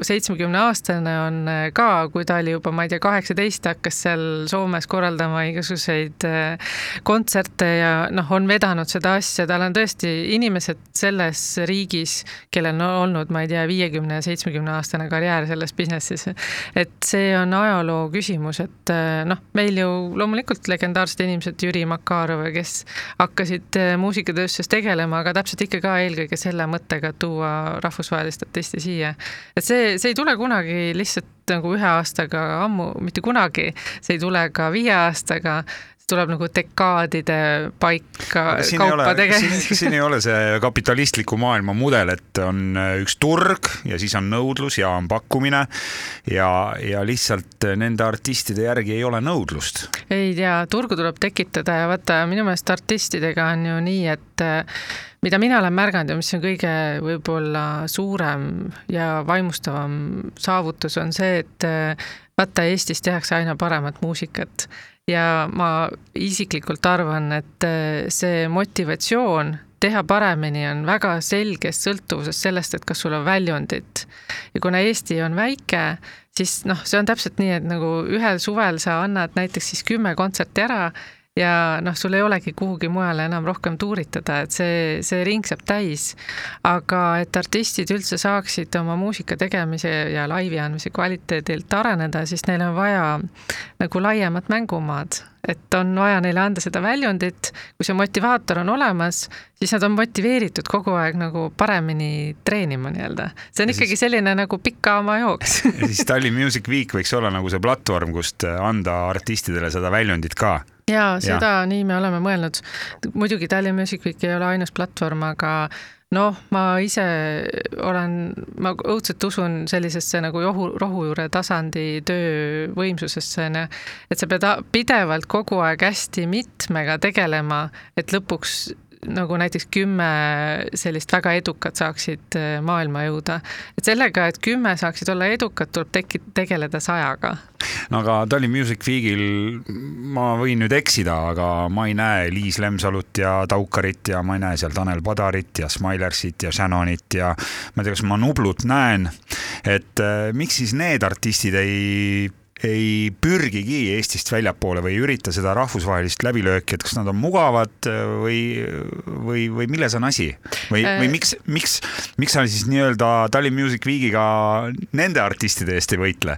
seitsmekümne aastane, on äh, ka, kui ta oli juba, ma ei tea, kaheksateist, hakkas seal Soomes korraldama igasuguseid äh, kontserte ja noh, on vedanud seda asja, tal on tõesti inimesed selles riigis, kellel on olnud, ma ei tea, viiekümne ja seitsmekümne aastane karjäär selles business'is. et see on ajaloo küsimus, et noh, meil ju loomulikult legendaarsed inimesed, Jüri Makar, Makarov, kes hakkasid äh, muusikatööstuses tegelema, aga täpselt ikka ka eelkõige selle mõttega, et tuua rahvusvahelist artisti siia. et see, see ei tule kunagi lihtsalt nagu ühe aastaga ammu, mitte kunagi, see ei tule ka viie aastaga, tuleb nagu dekaadide paika kaupa tegemiseks. siin ei ole see kapitalistliku maailma mudel, et on äh, üks turg ja siis on nõudlus ja on pakkumine ja, ja lihtsalt nende artistide järgi ei ole nõudlust. ei tea, turgu tuleb tekitada ja vaata, minu meelest artistidega on ju nii, et äh, mida mina olen märganud ja mis on kõige võib-olla suurem ja vaimustavam saavutus, on see, et äh, vaata, Eestis tehakse aina paremat muusikat ja ma isiklikult arvan, et äh, see motivatsioon teha paremini on väga selges sõltuvuses sellest, et kas sul on väljundit. ja kuna Eesti on väike, siis noh, see on täpselt nii, et nagu ühel suvel sa annad näiteks siis kümme kontserti ära ja noh, sul ei olegi kuhugi mujale enam rohkem tuuritada, et see, see ring saab täis. aga et artistid üldse saaksid oma muusika tegemise ja laivi andmise kvaliteedilt areneda, siis neil on vaja nagu laiemat mängumaad, et on vaja neile anda seda väljundit, kui see motivaator on olemas, siis nad on motiveeritud kogu aeg nagu paremini treenima nii-öelda. see on ja ikkagi siis... selline nagu pika oma jooks ja siis Tallinn Music Week võiks olla nagu see platvorm, kust anda artistidele seda väljundit ka ja seda ja. nii me oleme mõelnud. muidugi Tallinn Music Week ei ole ainus platvorm, aga noh, ma ise olen, ma õudselt usun sellisesse nagu rohu, rohujuure tasandi töövõimsusesse, onju. et sa pead pidevalt kogu aeg hästi mitmega tegelema, et lõpuks nagu näiteks kümme sellist väga edukat saaksid äh, maailma jõuda. et sellega, et kümme saaksid olla edukad, tuleb teki-, tegeleda sajaga. no aga Tallinn Music Weekil ma võin nüüd eksida, aga ma ei näe Liis Lemsalut ja Taukarit ja ma ei näe seal Tanel Padarit ja Smilersit ja Shannonit ja ma ei tea, kas ma Nublut näen. et äh, miks siis need artistid ei ei pürgigi Eestist väljapoole või ei ürita seda rahvusvahelist läbilööki, et kas nad on mugavad või, või, või milles on asi? või, või Äh. miks, miks, miks sa siis nii-öelda Tallinn Music Weekiga nende artistide eest ei võitle?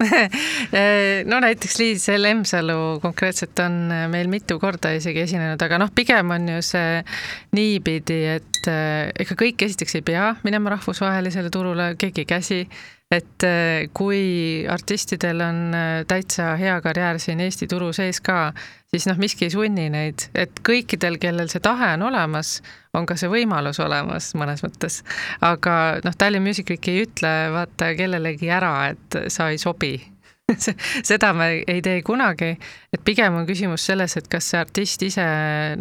no näiteks Liis Lemsalu konkreetselt on meil mitu korda isegi esinenud, aga noh, pigem on ju see niipidi, et ega kõik esiteks ei pea minema rahvusvahelisele turule, keegi ei käsi et eh, kui artistidel on eh, täitsa hea karjäär siin Eesti turu sees ka, siis noh, miski ei sunni neid, et kõikidel, kellel see tahe on olemas, on ka see võimalus olemas mõnes mõttes. aga noh, Tallinn Music Week ei ütle vaata kellelegi ära, et sa ei sobi seda me ei tee kunagi, et pigem on küsimus selles, et kas see artist ise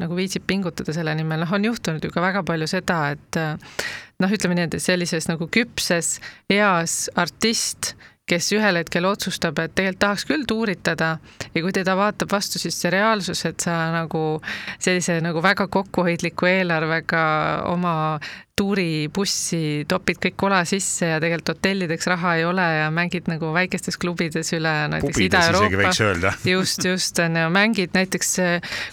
nagu viitsib pingutada selle nimel, noh, on juhtunud ju ka väga palju seda, et noh, ütleme nii, et sellises nagu küpses eas artist, kes ühel hetkel otsustab, et tegelikult tahaks küll tuuritada ja kui teda vaatab vastu siis see reaalsus, et sa nagu sellise nagu väga kokkuhoidliku eelarvega oma tuuribussi topid kõik kola sisse ja tegelikult hotellideks raha ei ole ja mängid nagu väikestes klubides üle näiteks Ida-Euroopa. just, just on ju, mängid näiteks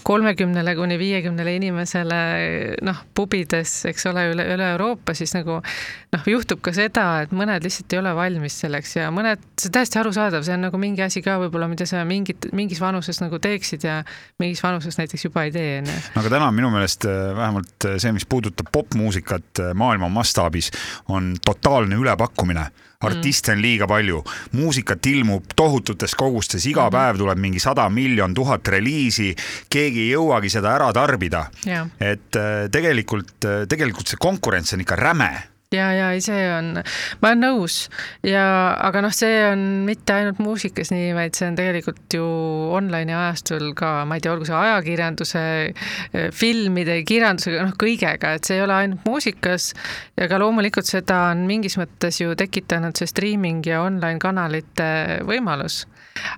kolmekümnele kuni viiekümnele inimesele noh, pubides, eks ole, üle, üle Euroopa, siis nagu noh, juhtub ka seda, et mõned lihtsalt ei ole valmis selleks ja mõned, see on täiesti arusaadav, see on nagu mingi asi ka võib-olla, mida sa mingit, mingis vanuses nagu teeksid ja mingis vanuses näiteks juba ei tee, onju. no aga täna minu meelest äh, vähemalt see, mis puudutab popmuusikat maailma mastaabis, on totaalne ülepakkumine. Artiste on liiga palju, muusikat ilmub tohututes kogustes, iga Mhm. päev tuleb mingi sada miljon tuhat reliisi, keegi ei jõuagi seda ära tarbida. Et äh, tegelikult, tegelikult see konkurents on ikka räme ja, ja ei, see on, ma olen nõus. Ja, aga noh, see on mitte ainult muusikas nii, vaid see on tegelikult ju online'i ajastul ka, ma ei tea, olgu see ajakirjanduse, filmide, kirjandusega, noh, kõigega, et see ei ole ainult muusikas. Ja ka loomulikult seda on mingis mõttes ju tekitanud see streaming ja online kanalite võimalus.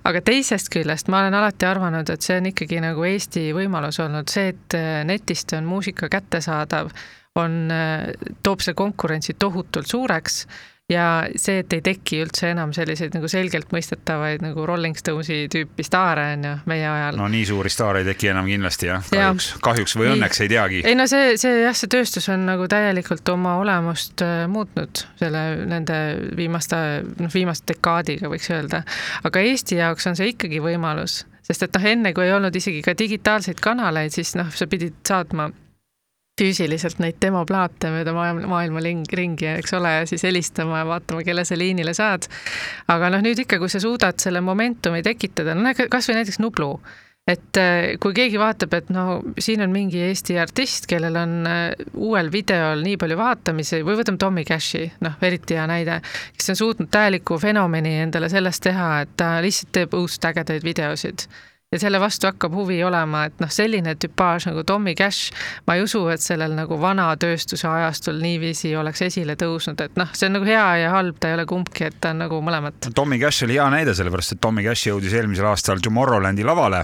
Aga teisest küljest ma olen alati arvanud, et see on ikkagi nagu Eesti võimalus olnud, see, et netist on muusika kättesaadav, on, toob selle konkurentsi tohutult suureks ja see, et ei teki üldse enam selliseid nagu selgelt mõistetavaid nagu Rolling Stonesi tüüpi staare on ju meie ajal. no nii suuri staare ei teki enam kindlasti jah, kahjuks ja., kahjuks või õnneks ei teagi. ei no see, see jah, see tööstus on nagu täielikult oma olemust äh, muutnud selle, nende viimaste, noh, viimase dekaadiga võiks öelda. aga Eesti jaoks on see ikkagi võimalus, sest et noh, enne kui ei olnud isegi ka digitaalseid kanaleid, siis noh, sa pidid saatma füüsiliselt neid demoplaate mööda maailma, maailma ringi, eks ole, ja siis helistama ja vaatama, kelle sa liinile saad. aga noh, nüüd ikka, kui sa suudad selle momentumi tekitada, no kasvõi näiteks Nublu, et kui keegi vaatab, et no siin on mingi Eesti artist, kellel on uuel videol nii palju vaatamisi või võtame Tommy Cashi, noh, eriti hea näide, kes on suutnud täieliku fenomeni endale sellest teha, et ta lihtsalt teeb õudselt ägedaid videosid ja selle vastu hakkab huvi olema, et noh, selline tüpaaž nagu Tommy Cash, ma ei usu, et sellel nagu vana tööstuse ajastul niiviisi oleks esile tõusnud, et noh, see on nagu hea ja halb, ta ei ole kumbki, et ta on nagu mõlemat. Tommy Cash oli hea näide, sellepärast et Tommy Cash jõudis eelmisel aastal Tomorrowlandi lavale,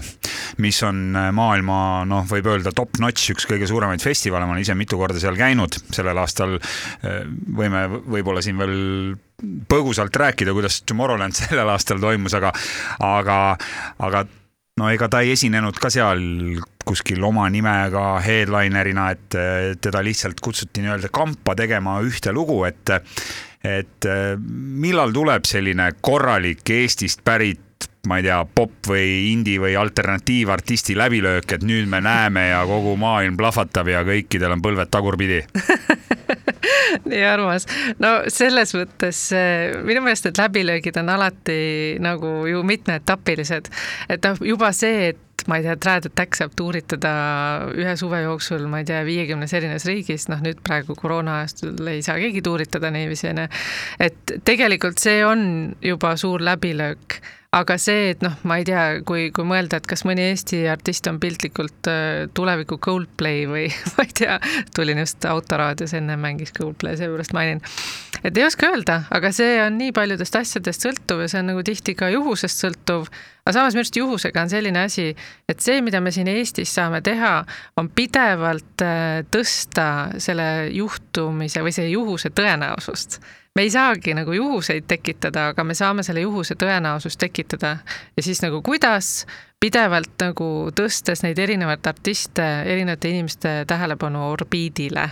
mis on maailma, noh, võib öelda top-notch, üks kõige suuremaid festivale, ma olen ise mitu korda seal käinud, sellel aastal võime võib-olla siin veel põgusalt rääkida, kuidas Tomorrowland sellel aastal toimus, aga, aga, aga no ega ta ei esinenud ka seal kuskil oma nimega headlinerina, et teda lihtsalt kutsuti nii-öelda kampa tegema ühte lugu, et, et millal tuleb selline korralik Eestist pärit ma ei tea, pop või indie või alternatiivartisti läbilöök, et nüüd me näeme ja kogu maailm plahvatab ja kõikidel on põlved tagurpidi nii armas. no selles mõttes minu meelest need läbilöögid on alati nagu ju mitmeetapilised, et noh, juba see, et ma ei tea, Trad Attack saab tuuritada ühe suve jooksul, ma ei tea, viiekümnes erinevas riigis, noh nüüd praegu koroona ajastul ei saa keegi tuuritada niiviisi, onju. et tegelikult see on juba suur läbilöök aga see, et noh, ma ei tea, kui, kui mõelda, et kas mõni Eesti artist on piltlikult äh, tuleviku Coldplay või ma ei tea, tulin just autoraadios enne mängis Coldplay, seepärast mainin. et ei oska öelda, aga see on nii paljudest asjadest sõltuv ja see on nagu tihti ka juhusest sõltuv. aga samas minu arust juhusega on selline asi, et see, mida me siin Eestis saame teha, on pidevalt äh, tõsta selle juhtumise või see juhuse tõenäosust me ei saagi nagu juhuseid tekitada, aga me saame selle juhuse tõenäosust tekitada ja siis nagu kuidas pidevalt nagu tõstes neid erinevaid artiste erinevate inimeste tähelepanu orbiidile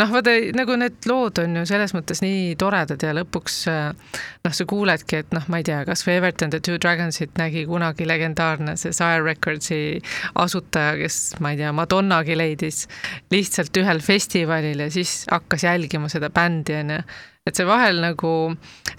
noh, vaata nagu need lood on ju selles mõttes nii toredad ja lõpuks noh, sa kuuledki, et noh, ma ei tea, kasvõi Everton The Two Dragonsit nägi kunagi legendaarne see Sire Recordsi asutaja, kes ma ei tea, Madonnagi leidis lihtsalt ühel festivalil ja siis hakkas jälgima seda bändi onju et see vahel nagu,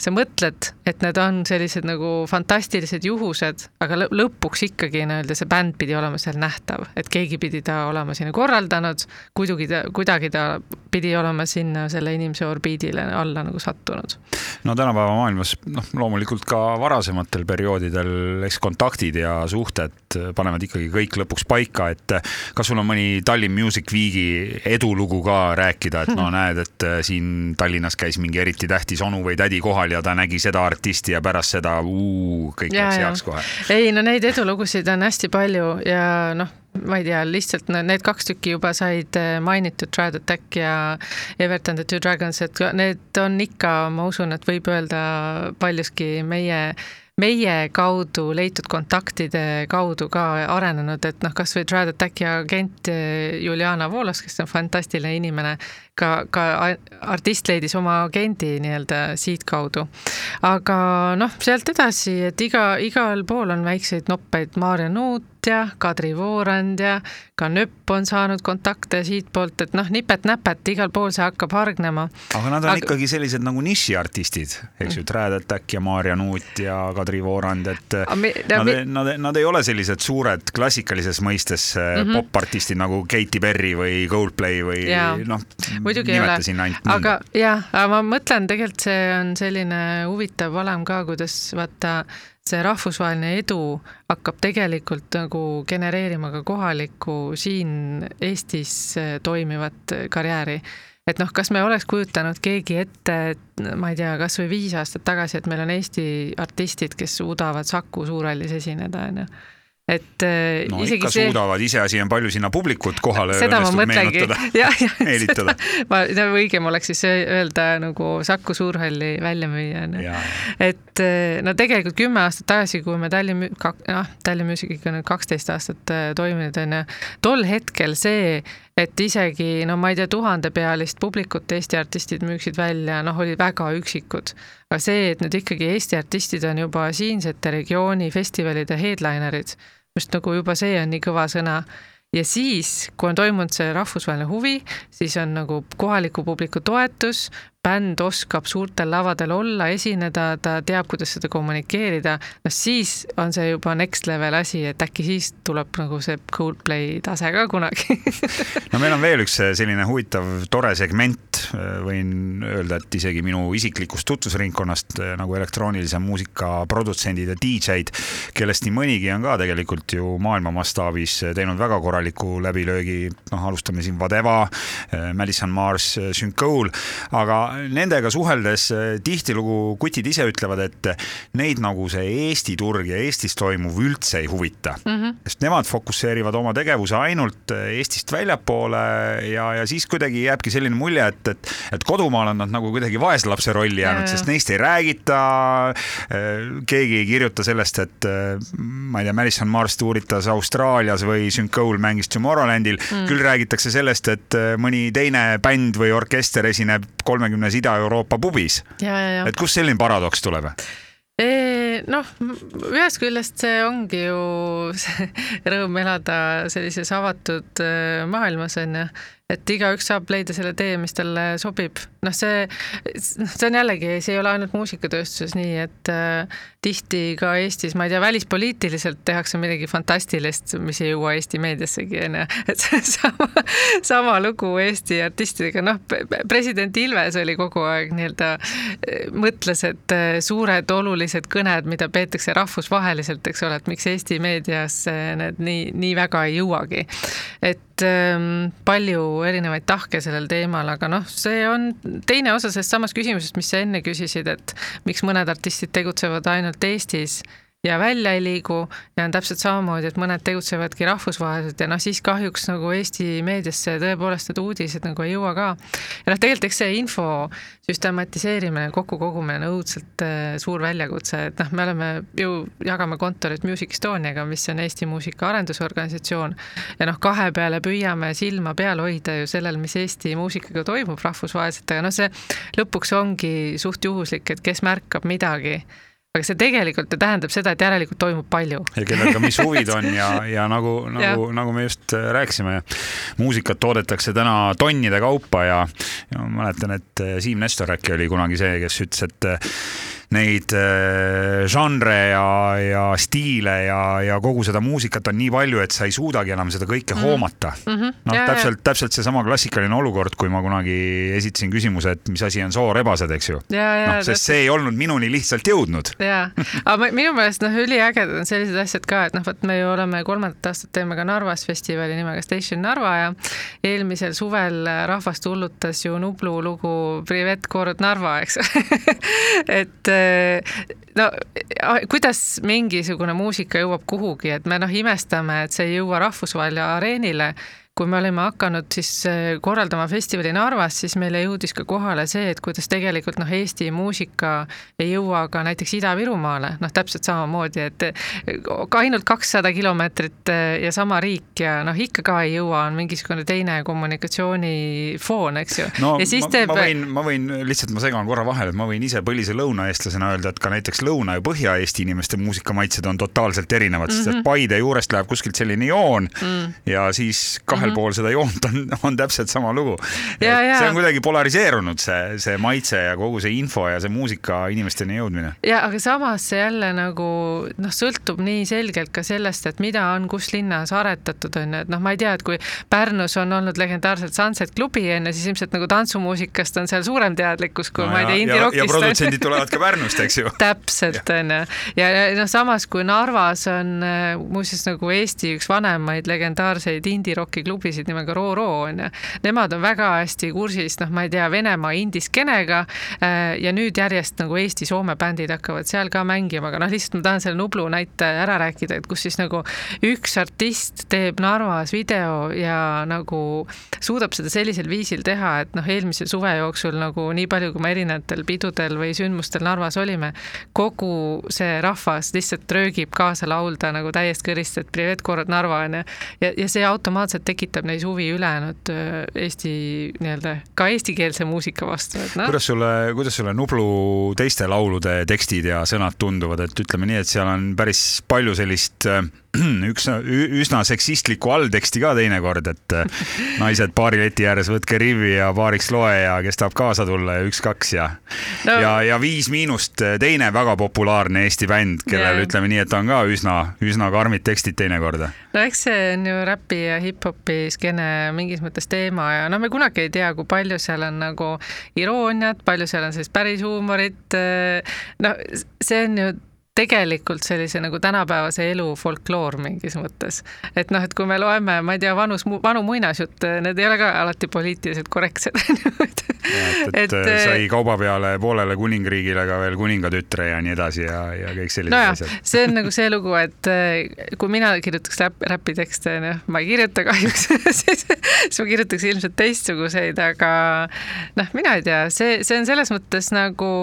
sa mõtled, et need on sellised nagu fantastilised juhused, aga lõpuks ikkagi nii-öelda see bänd pidi olema seal nähtav, et keegi pidi ta olema sinna korraldanud, kuidagi ta, kuidagi ta pidi olema sinna selle inimese orbiidile alla nagu sattunud. no tänapäeva maailmas, noh, loomulikult ka varasematel perioodidel, eks kontaktid ja suhted panevad ikkagi kõik lõpuks paika, et kas sul on mõni Tallinn Music Weeki edulugu ka rääkida, et no näed, et siin Tallinnas käis mingi mingi eriti tähtis onu või tädi kohal ja ta nägi seda artisti ja pärast seda uu, kõik läks heaks kohe. ei no neid edulugusid on hästi palju ja noh, ma ei tea, lihtsalt need kaks tükki juba said eh, mainitud, Triad Attack ja Everton the Two Dragons, et need on ikka, ma usun, et võib öelda paljuski meie meie kaudu leitud kontaktide kaudu ka arenenud, et noh, kasvõi Triad Attacki agent eh, Juliana Voolas, kes on fantastiline inimene, ka, ka artist leidis oma agendi nii-öelda siitkaudu. aga noh, sealt edasi, et iga, igal pool on väikseid noppeid, Maarja Nuut ja Kadri Voorand ja ka Nöpp on saanud kontakte siitpoolt, et noh, nipet-näpet, igal pool see hakkab hargnema. aga nad on aga... ikkagi sellised nagu nišiartistid, eks ju, mm. Trad Attack ja Maarja Nuut ja Kadri Voorand, et mi, no, nad, mi... nad, nad ei ole sellised suured klassikalises mõistes mm -hmm. popartistid nagu Katy Perry või Coldplay või noh muidugi ei ole, aga jah, aga ma mõtlen, tegelikult see on selline huvitav valem ka, kuidas vaata, see rahvusvaheline edu hakkab tegelikult nagu genereerima ka kohalikku siin Eestis eh, toimivat karjääri. Et noh, kas me oleks kujutanud keegi ette, et ma ei tea, kasvõi viis aastat tagasi, et meil on Eesti artistid, kes suudavad Saku Suurhallis esineda, onju et äh, no, isegi see. suudavad, iseasi on palju sinna publikut kohale. seda ma mõtlengi, jah, jah, ma, õigem oleks siis öelda nagu Saku Suurhalli välja müüa, onju. et äh, no tegelikult kümme aastat tagasi, kui me Tallinn, noh, Tallinn Music on nüüd kaksteist aastat äh, toiminud, onju, tol hetkel see, et isegi no ma ei tea, tuhandepealist publikut Eesti artistid müüksid välja, noh, oli väga üksikud. aga see, et nüüd ikkagi Eesti artistid on juba siinsete regiooni festivalide headlinerid just nagu juba see on nii kõva sõna. ja siis, kui on toimunud see rahvusvaheline huvi, siis on nagu kohaliku publiku toetus, bänd oskab suurtel lavadel olla, esineda, ta teab, kuidas seda kommunikeerida, noh siis on see juba next level asi, et äkki siis tuleb nagu see Coldplay tase ka kunagi. No meil on veel üks selline huvitav tore segment, võin öelda, et isegi minu isiklikust tutvusringkonnast nagu elektroonilise muusika produtsendid ja DJ-d, kellest nii mõnigi on ka tegelikult ju maailma mastaabis teinud väga korraliku läbilöögi, noh, alustame siin Vadeva, Madison Mars, Syncool, aga nendega suheldes eh, tihtilugu kutid ise ütlevad, et neid nagu see Eesti turg ja Eestis toimuv üldse ei huvita mm, -hmm. sest nemad fokusseerivad oma tegevuse ainult eh, Eestist väljapoole ja, ja siis kuidagi jääbki selline mulje, et, et, et kodumaal on nad nagu kuidagi vaeslapse rolli jäänud, sest neist ei räägita. Eh, keegi ei kirjuta sellest, et ma ei tea, Madison Mars tuuritas Austraalias või Syncool mängis Tomorrowlandil mm., küll räägitakse sellest, et mõni teine bänd või orkester esineb kolmekümne mõnes Ida-Euroopa pubis. et kust selline paradoks tuleb? noh, ühest küljest see ongi ju see rõõm elada sellises avatud äh, maailmas onju, et igaüks saab leida selle tee, mis talle sobib. noh, see, see on jällegi, see ei ole ainult muusikatööstuses nii, et äh, tihti ka Eestis, ma ei tea, välispoliitiliselt tehakse midagi fantastilist, mis ei jõua Eesti meediassegi onju, et see sama, sama lugu Eesti artistidega, noh, president Ilves oli kogu aeg nii-öelda, mõtles, et äh, suured olulised kõned, mida peetakse rahvusvaheliselt, eks ole, et miks Eesti meedias need nii, nii väga ei jõuagi. et palju erinevaid tahke sellel teemal, aga noh, see on teine osa sellest samast küsimusest, mis sa enne küsisid, et miks mõned artistid tegutsevad ainult Eestis ja välja ei liigu. Ja on täpselt samamoodi, et mõned tegutsevadki rahvusvaheliselt ja noh, siis kahjuks nagu Eesti meediasse tõepoolest need uudised nagu ei jõua ka. ja noh, tegelikult eks see info süstematiseerimine, kokkukogumine on õudselt äh, suur väljakutse, et noh, me oleme ju, jagame kontorit Music Estoniaga, mis on Eesti muusika arendusorganisatsioon ja noh, kahe peale püüame silma peal hoida ju sellel, mis Eesti muusikaga toimub rahvusvaheliselt, aga noh, see lõpuks ongi suht juhuslik, et kes märkab midagi aga see tegelikult ju tähendab seda, et järelikult toimub palju. ja kellel ka mis huvid on ja, ja nagu, nagu, nagu me just äh, rääkisime, muusikat toodetakse täna tonnide kaupa ja, ja ma mäletan, et äh, Siim Nestor äkki oli kunagi see, kes ütles, et äh, neid äh, žanre ja, ja stiile ja, ja kogu seda muusikat on nii palju, et sa ei suudagi enam seda kõike mm -hmm. hoomata mm -hmm.. noh, täpselt, täpselt seesama klassikaline olukord, kui ma kunagi esitasin küsimuse, et mis asi on soorebased, eks ju. noh, sest see ei olnud minuni lihtsalt jõudnud. jaa, aga minu meelest noh, üliägedad on sellised asjad ka, et noh, vot me ju oleme kolmandat aastat teeme ka Narvas festivali nimega Station Narva ja eelmisel suvel rahvast hullutas ju Nublu lugu Privet kord Narva, eks et no kuidas mingisugune muusika jõuab kuhugi, et me noh, imestame, et see ei jõua rahvusvahelisele areenile kui me olime hakanud siis äh, korraldama festivali Narvas, siis meile jõudis ka kohale see, et kuidas tegelikult noh, Eesti muusika ei jõua ka näiteks Ida-Virumaale, noh, täpselt samamoodi, et ka ainult kakssada kilomeetrit äh, ja sama riik ja noh, ikka ka ei jõua, on mingisugune teine kommunikatsioonifoon, eks ju. no ja siis ma, teeb... ma võin, ma võin lihtsalt, ma segan korra vahele, et ma võin ise põlise lõunaeestlasena öelda, et ka näiteks Lõuna- ja Põhja-Eesti inimeste muusikamaitsed on totaalselt erinevad mm, -hmm. sest mhm. Paide juurest läheb kuskilt selline joon mm. ja siis kahe kahel mm -hmm. pool seda joont on, on täpselt sama lugu. see on kuidagi polariseerunud, see, see maitse ja kogu see info ja see muusika inimesteni jõudmine. ja aga samas see jälle nagu noh, sõltub nii selgelt ka sellest, et mida on kus linnas aretatud, on ju, et noh, ma ei tea, et kui Pärnus on olnud legendaarselt Sunset klubi on ju, siis ilmselt nagu tantsumuusikast on seal suurem teadlikkus kui no, ma ei tea, indie-rockist. ja produtsendid tulevad ka Pärnust, eks ju. täpselt, on ju. ja, ja noh, samas kui Narvas on äh, muuseas nagu Eesti üks vanemaid legendaarseid indie-rocki klubisid, klubisid nimega Roro onju. Nemad on väga hästi kursis, noh, ma ei tea, Venemaa indiskenega äh, ja nüüd järjest nagu Eesti-Soome bändid hakkavad seal ka mängima, aga noh, lihtsalt ma tahan selle Nublu näite ära rääkida, et kus siis nagu üks artist teeb Narvas video ja nagu suudab seda sellisel viisil teha, et noh, eelmise suve jooksul nagu nii palju, kui me erinevatel pidudel või sündmustel Narvas olime, kogu see rahvas lihtsalt röögib kaasa laulda nagu täiesti kõrist, et privet korrad Narva onju. ja, ja see automaatselt tekitab neis huvi ülejäänud äh, Eesti nii-öelda ka eestikeelse muusika vastu, et noh. kuidas sulle, kuidas sulle Nublu teiste laulude tekstid ja sõnad tunduvad, et ütleme nii, et seal on päris palju sellist äh, üks üsna seksistlikku allteksti ka teinekord, et äh, naised baarileti ääres, võtke rivi ja baariks loe ja kes tahab kaasa tulla ja üks-kaks ja no. ja, ja Viis Miinust, äh, teine väga populaarne Eesti bänd, kellel yeah. ütleme nii, et on ka üsna, üsna karmid tekstid teinekord. no eks see on ju räpi ja hip-hopi skeene mingis mõttes teema ja no me kunagi ei tea, kui palju seal on nagu irooniat, palju seal on sellist päris huumorit. Äh, no see on ju tegelikult sellise nagu tänapäevase elu folkloor mingis mõttes. et noh, et kui me loeme, ma ei tea, vanus, vanu muinasjutte, need ei ole ka alati poliitiliselt korrektsed et, et, et äh, sai kauba peale poolele kuningriigile ka veel kuningatütre ja nii edasi ja, ja kõik sellised no asjad. see on nagu see lugu, et äh, kui mina kirjutaks räpp, räpitekste, noh, ma ei kirjuta kahjuks siis, siis ma kirjutaks ilmselt teistsuguseid, aga noh, mina ei tea, see, see on selles mõttes nagu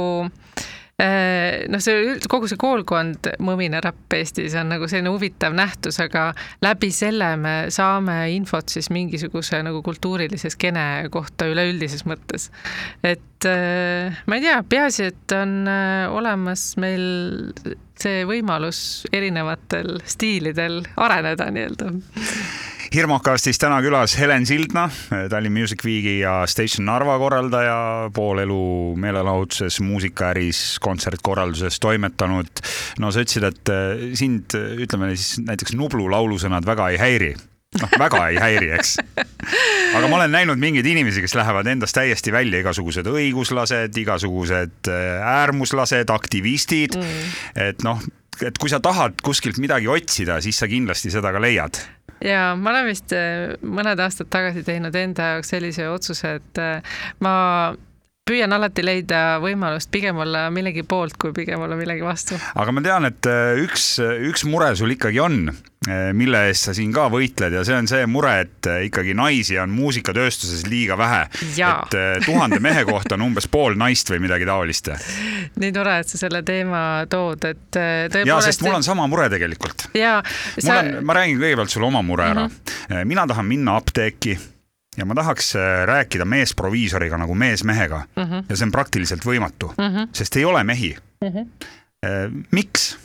Äh, noh, see kogu see koolkond Mõmine räpp Eestis on nagu selline huvitav nähtus, aga läbi selle me saame infot siis mingisuguse nagu kultuurilise skeene kohta üleüldises mõttes. et äh, ma ei tea, peaasi, et on äh, olemas meil see võimalus erinevatel stiilidel areneda nii-öelda Hirmukastis täna külas Helen Sildna, Tallinn Music Weeki ja Station Narva korraldaja, pool elu meelelahutuses, muusikaäris, kontsertkorralduses toimetanud. no sa ütlesid, et eh, sind, ütleme siis näiteks Nublu laulusõnad väga ei häiri noh, väga ei häiri, eks. aga ma olen näinud mingeid inimesi, kes lähevad endast täiesti välja, igasugused õiguslased, igasugused eh, äärmuslased, aktivistid mm.. et noh, et kui sa tahad kuskilt midagi otsida, siis sa kindlasti seda ka leiad ja ma olen vist äh, mõned aastad tagasi teinud enda jaoks sellise otsuse, et äh, ma püüan alati leida võimalust pigem olla millegi poolt, kui pigem olla millegi vastu. aga ma tean, et äh, üks, üks mure sul ikkagi on, äh, mille eest sa siin ka võitled ja see on see mure, et äh, ikkagi naisi on muusikatööstuses liiga vähe. et tuhande mehe kohta on umbes pool naist või midagi taolist. nii tore, et sa selle teema tood, et tõepoolest. ja, sest mul on sama mure tegelikult. sa.... mul on, ma räägin kõigepealt sulle oma mure ära mm. -hmm. mina tahan minna apteeki ja ma tahaks äh, rääkida meesproviisoriga nagu mees mehega mm -hmm. ja see on praktiliselt võimatu mm, -hmm. sest ei ole mehi mm. -hmm. miks?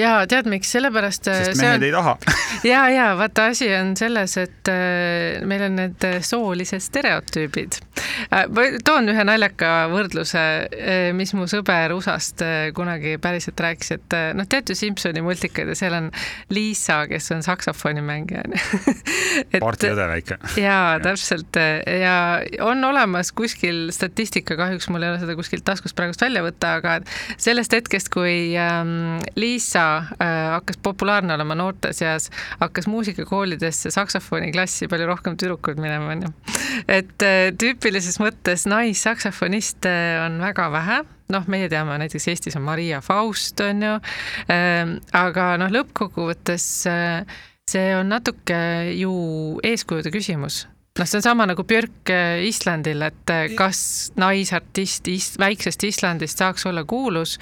Ja tead, miks, sellepärast. Äh, sest mehed on... ei taha ja, ja vaata, asi on selles, et äh, meil on need soolised stereotüübid. Äh, ma toon ühe naljaka võrdluse, mis mu sõber USA-st kunagi päriselt rääkis, et noh, teate Simsoni multikaid ja seal on Liisa, kes on saksofonimängija party õde väike. jaa, täpselt ja on olemas kuskil statistika, kahjuks mul ei ole seda kuskilt taskust praegust välja võtta, aga sellest hetkest, kui ähm, Liisa Liisa äh, hakkas populaarne olema noorte seas, hakkas muusikakoolidesse saksofoniklassi palju rohkem tüdrukuid minema, onju. et äh, tüüpilises mõttes naissaksofoniste on väga vähe. Noh, meie teame näiteks Eestis on Maria Faust, on ju äh,, aga noh, lõppkokkuvõttes äh, see on natuke ju eeskujude küsimus. Noh, see on sama nagu Björk äh, Islandil, et äh, kas naisartist is, väiksest Islandist saaks olla kuulus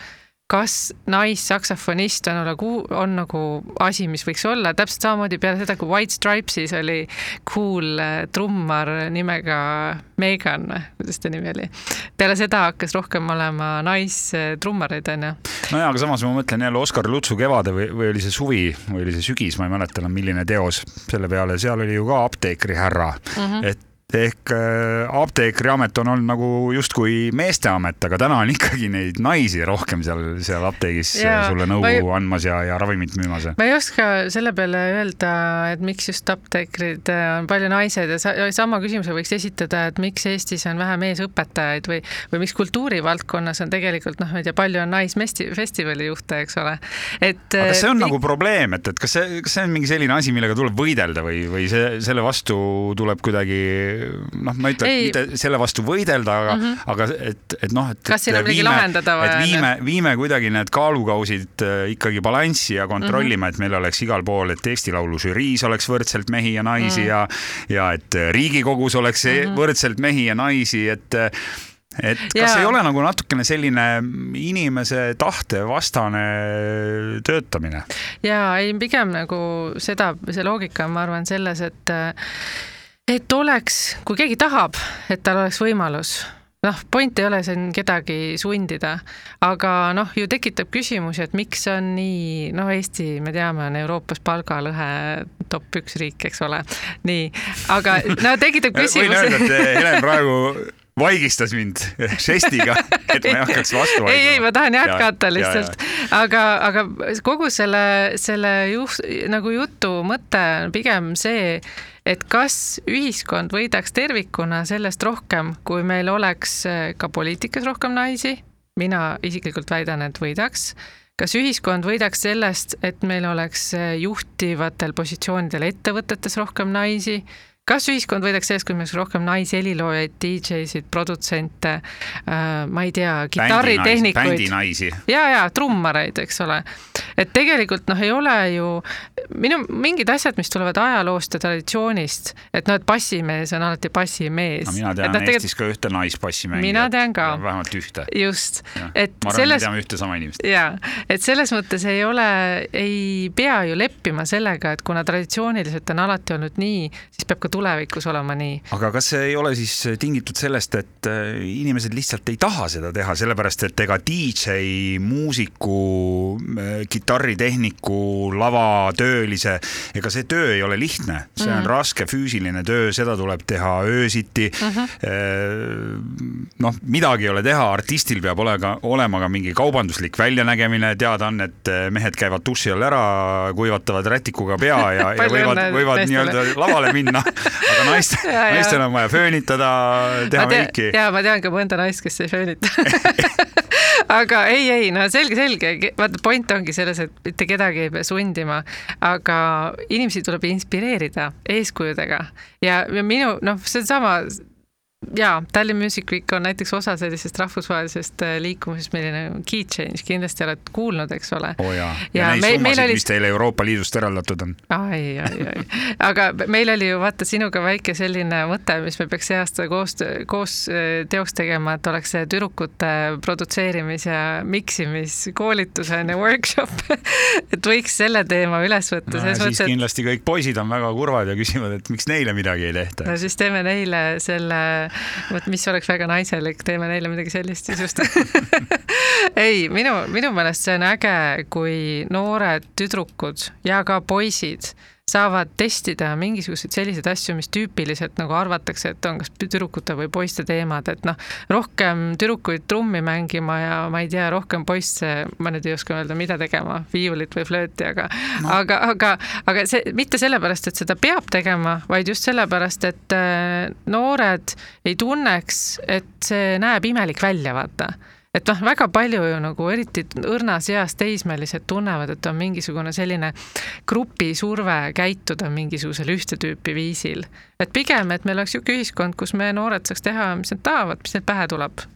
kas naissaksofonist on, nagu, on nagu asi, mis võiks olla, täpselt samamoodi peale seda, kui White Stripesis oli cool äh, trummar nimega Megan, kuidas ta nimi oli. peale seda hakkas rohkem olema naistrummareid, onju. nojaa, aga samas ma mõtlen jälle Oskar Lutsu Kevade või, või oli see suvi või oli see sügis, ma ei mäleta enam, milline teos selle peale, seal oli ju ka apteekrihärra mm, -hmm. et ehk äh, apteekriamet on olnud nagu justkui meesteamet, aga täna on ikkagi neid naisi rohkem seal, seal apteegis ja, sulle nõu ei, andmas ja, ja ravimit müümas. ma ei oska selle peale öelda, et miks just apteekrid äh, on palju naised ja sa, sama küsimuse võiks esitada, et miks Eestis on vähe meesõpetajaid või, või miks kultuurivaldkonnas on tegelikult noh, ma ei tea, palju on naisfestivali juhte, eks ole. et. aga kas see on äh, nagu probleem, et, et kas see, kas see on mingi selline asi, millega tuleb võidelda või, või see, selle vastu tuleb kuidagi noh, ma ei ütle, mitte selle vastu võidelda, aga mm, -hmm. aga et, et noh, et. kas siin on midagi lahendada et viime, viime kuidagi need kaalukausid äh, ikkagi balanssi ja kontrollime mm, -hmm. et meil oleks igal pool, et Eesti Laulu žüriis oleks võrdselt mehi ja naisi mm -hmm. ja, ja et Riigikogus oleks mm -hmm. võrdselt mehi ja naisi, et et kas ja. ei ole nagu natukene selline inimese tahte vastane töötamine? ja ei, pigem nagu seda, see loogika on, ma arvan, selles, et et oleks, kui keegi tahab, et tal oleks võimalus, noh, point ei ole siin kedagi sundida, aga noh, ju tekitab küsimusi, et miks on nii, noh, Eesti, me teame, on Euroopas palgalõhe top üks riik, eks ole, nii, aga no tekitab küsimusi. võin öelda, et Helen praegu vaigistas mind žestiga, et ma ei hakkaks vastu vaidlema. ei, ei, ma tahan jätkata ja, lihtsalt, aga, aga kogu selle, selle juht, nagu jutu mõte on pigem see, et kas ühiskond võidaks tervikuna sellest rohkem, kui meil oleks eh, ka poliitikas rohkem naisi, mina isiklikult väidan, et võidaks, kas ühiskond võidaks sellest, et meil oleks eh, juhtivatel positsioonidel ettevõtetes rohkem naisi, kas ühiskond võidaks oleks rohkem naisheliloojaid, DJ-sid, produtsente äh,, ma ei tea, kitarritehnikuid. ja, ja trummareid, eks ole. et tegelikult noh, ei ole ju minu mingid asjad, mis tulevad ajaloost ja traditsioonist, et noh, et bassimees on alati bassimees. no mina tean no, Eestis ka ühte naisbassimängijat. mina tean ka. vähemalt ühte. just, et ma arvan selles. me teame ühte sama inimest. ja, et selles mõttes ei ole, ei pea ju leppima sellega, et kuna traditsiooniliselt on alati olnud nii, siis peab ka tulevikus olema nii. aga kas see ei ole siis tingitud sellest, et äh, inimesed lihtsalt ei taha seda teha, sellepärast et ega DJ, muusiku, äh, kitarritehniku, lavatöölise, ega see töö ei ole lihtne, see on mm -hmm. raske füüsiline töö, seda tuleb teha öösiti mm. -hmm. noh, midagi ei ole teha, artistil peab olema, olema ka mingi kaubanduslik väljanägemine, teada on, et mehed käivad duši all ära, kuivatavad rätikuga pea ja, ja võivad, võivad nii-öelda lavale minna aga naist, naistel on vaja föönitada, teha kõiki. ja ma tean ka mõnda naist, kes ei föönita. Aga ei, ei, no selge, selge, vaata point ongi selles, et mitte kedagi ei pea sundima, aga inimesi tuleb inspireerida eeskujudega. Ja, ja minu noh, seesama jaa, Tallinn Music Week on näiteks osa sellisest rahvusvahelisest äh, liikumisest, milline Key Change, kindlasti oled kuulnud, eks ole. oo oh jaa, ja, ja neid me, summasid, oli... mis teile Euroopa Liidust eraldatud on. ai, ai, ai, aga meil oli ju vaata sinuga väike selline mõte, mis me peaks see aasta koos, koos äh, teoks tegema, et oleks see tüdrukute produtseerimis- ja miksimiskoolitusene workshop et võiks selle teema üles võtta no,. siis mõttes, kindlasti kõik poisid on väga kurvad ja küsivad, et miks neile midagi ei tehta. no siis teeme neile selle vot mis oleks väga naiselik, teeme neile midagi sellist siis just ei, minu, minu meelest see on äge, kui noored tüdrukud ja ka poisid saavad testida mingisuguseid selliseid asju, mis tüüpiliselt nagu arvatakse, et on kas tüdrukute või poiste teemad, et noh, rohkem tüdrukuid trummi mängima ja ma ei tea, rohkem poisse, ma nüüd ei oska öelda, mida tegema, viiulit või flööti, aga no., aga, aga, aga see mitte sellepärast, et seda peab tegema, vaid just sellepärast, et äh, noored ei tunneks, et see näeb imelik välja, vaata et noh, väga palju ju nagu eriti õrnas eas teismelised tunnevad, et on mingisugune selline grupisurve käituda mingisugusel ühte tüüpi viisil. et pigem, et meil oleks niisugune ühiskond, kus me noored saaks teha, mis nad tahavad, mis neil pähe tuleb.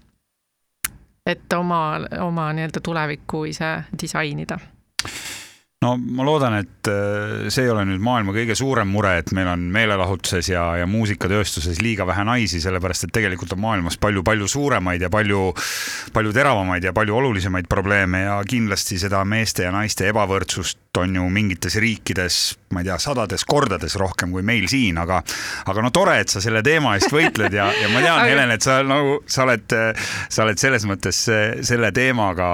et oma, oma nii-öelda tulevikku ise disainida no ma loodan, et äh, see ei ole nüüd maailma kõige suurem mure, et meil on meelelahutuses ja, ja muusikatööstuses liiga vähe naisi, sellepärast et tegelikult on maailmas palju-palju suuremaid ja palju, palju teravamaid ja palju olulisemaid probleeme ja kindlasti seda meeste ja naiste ebavõrdsust on ju mingites riikides, ma ei tea, sadades kordades rohkem kui meil siin, aga, aga no tore, et sa selle teema eest võitled ja, ja ma tean, Helen, et sa nagu, sa oled, sa oled selles mõttes selle teemaga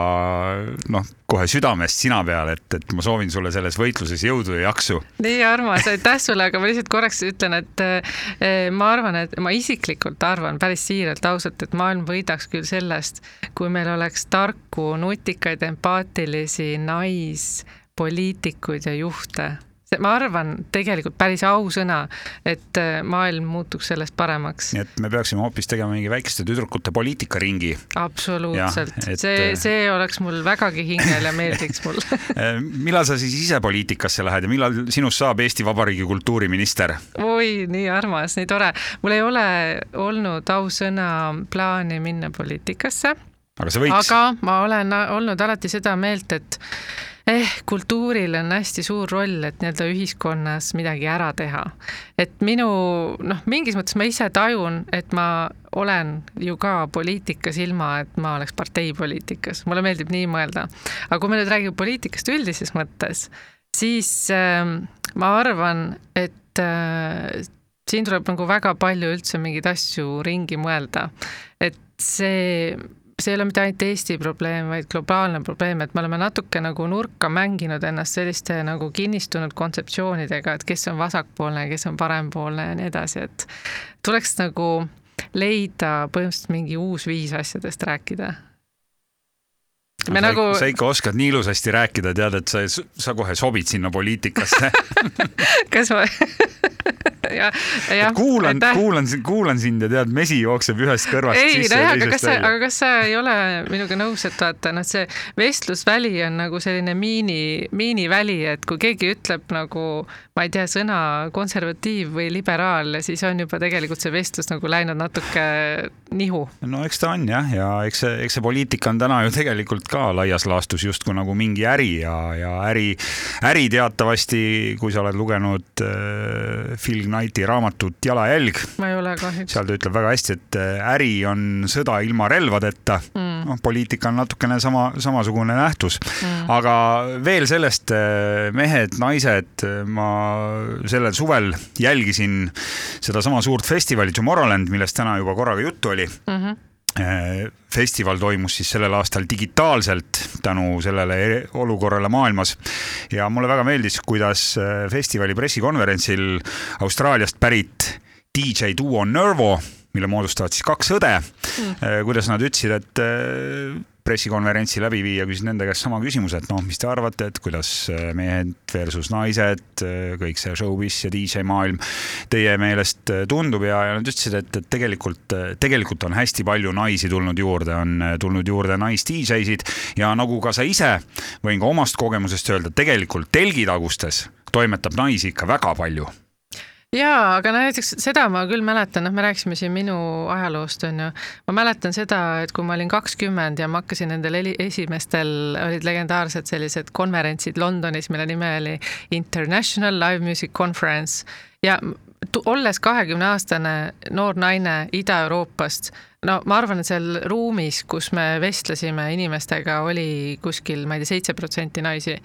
noh kohe südamest sina peal, et, et ma soovin sulle selles võitluses jõudu ja jaksu. nii armas, aitäh sulle, aga ma lihtsalt korraks ütlen, et eh, ma arvan, et ma isiklikult arvan päris siiralt, ausalt, et maailm võidaks küll sellest, kui meil oleks tarku, nutikaid, empaatilisi naispoliitikuid ja juhte ma arvan tegelikult päris ausõna, et äh, maailm muutuks sellest paremaks. nii et me peaksime hoopis tegema mingi väikeste tüdrukute poliitikaringi. absoluutselt, see, äh, see oleks mul vägagi hingel ja meeldiks mulle äh, millal sa siis ise poliitikasse lähed ja millal sinust saab Eesti Vabariigi kultuuriminister? oi, nii armas, nii tore. mul ei ole olnud ausõna plaani minna poliitikasse. aga sa võiks. aga ma olen olnud alati seda meelt, et eh, kultuuril on hästi suur roll, et nii-öelda ühiskonnas midagi ära teha. et minu noh, mingis mõttes ma ise tajun, et ma olen ju ka poliitikas, ilma et ma oleks parteipoliitikas, mulle meeldib nii mõelda. aga kui me nüüd räägime poliitikast üldises mõttes, siis äh, ma arvan, et äh, siin tuleb nagu väga palju üldse mingeid asju ringi mõelda, et see see ei ole mitte ainult Eesti probleem, vaid globaalne probleem, et me oleme natuke nagu nurka mänginud ennast selliste nagu kinnistunud kontseptsioonidega, et kes on vasakpoolne, kes on parempoolne ja nii edasi, et tuleks nagu leida põhimõtteliselt mingi uus viis asjadest rääkida me sa, nagu. sa ikka oskad nii ilusasti rääkida, tead, et sa, sa kohe sobid sinna poliitikasse kas ma ja, ja. kuulan, kuulan, kuulan sind ja tead, mesi jookseb ühest kõrvast ei, sisse ja teisest välja. aga kas sa ei ole minuga nõus, et vaata, noh, see vestlusväli on nagu selline miini, miiniväli, et kui keegi ütleb nagu, ma ei tea, sõna konservatiiv või liberaal, siis on juba tegelikult see vestlus nagu läinud natuke nihu. no eks ta on jah, ja eks see, eks see poliitika on täna ju tegelikult ka laias laastus justkui nagu mingi äri ja, ja äri, äri teatavasti, kui sa oled lugenud äh, Phil Knighti raamatut Jalajälg. ma ei ole kahjuks. seal ta ütleb väga hästi, et äh, äri on sõda ilma relvadeta mm.. noh, poliitika on natukene sama, samasugune nähtus mm.. aga veel sellest, äh, mehed, naised, ma sellel suvel jälgisin sedasama suurt festivali Tomorrowland, millest täna juba korraga juttu oli mm. -hmm festival toimus siis sellel aastal digitaalselt tänu sellele olukorrale maailmas ja mulle väga meeldis, kuidas festivali pressikonverentsil Austraaliast pärit DJ duo Nervo, mille moodustavad siis kaks õde mm., kuidas nad ütlesid, et pressikonverentsi läbi viia, küsisin nende käest sama küsimuse, et noh, mis te arvate, et kuidas äh, mehed versus naised, äh, kõik see showbiz ja DJ maailm teie meelest tundub ja, ja nad ütlesid, et, et tegelikult, tegelikult on hästi palju naisi tulnud juurde, on tulnud juurde nais-DJ-sid ja nagu ka sa ise, võin ka omast kogemusest öelda, tegelikult telgitagustes toimetab naisi ikka väga palju jaa, aga no näiteks seda ma küll mäletan, noh, me rääkisime siin minu ajaloost, on ju. ma mäletan seda, et kui ma olin kakskümmend ja ma hakkasin nendel esimestel, olid legendaarsed sellised konverentsid Londonis, mille nime oli International Live Music Conference ja olles kahekümne aastane noor naine Ida-Euroopast, no ma arvan, et seal ruumis, kus me vestlesime inimestega, oli kuskil, ma ei tea, seitse protsenti naisi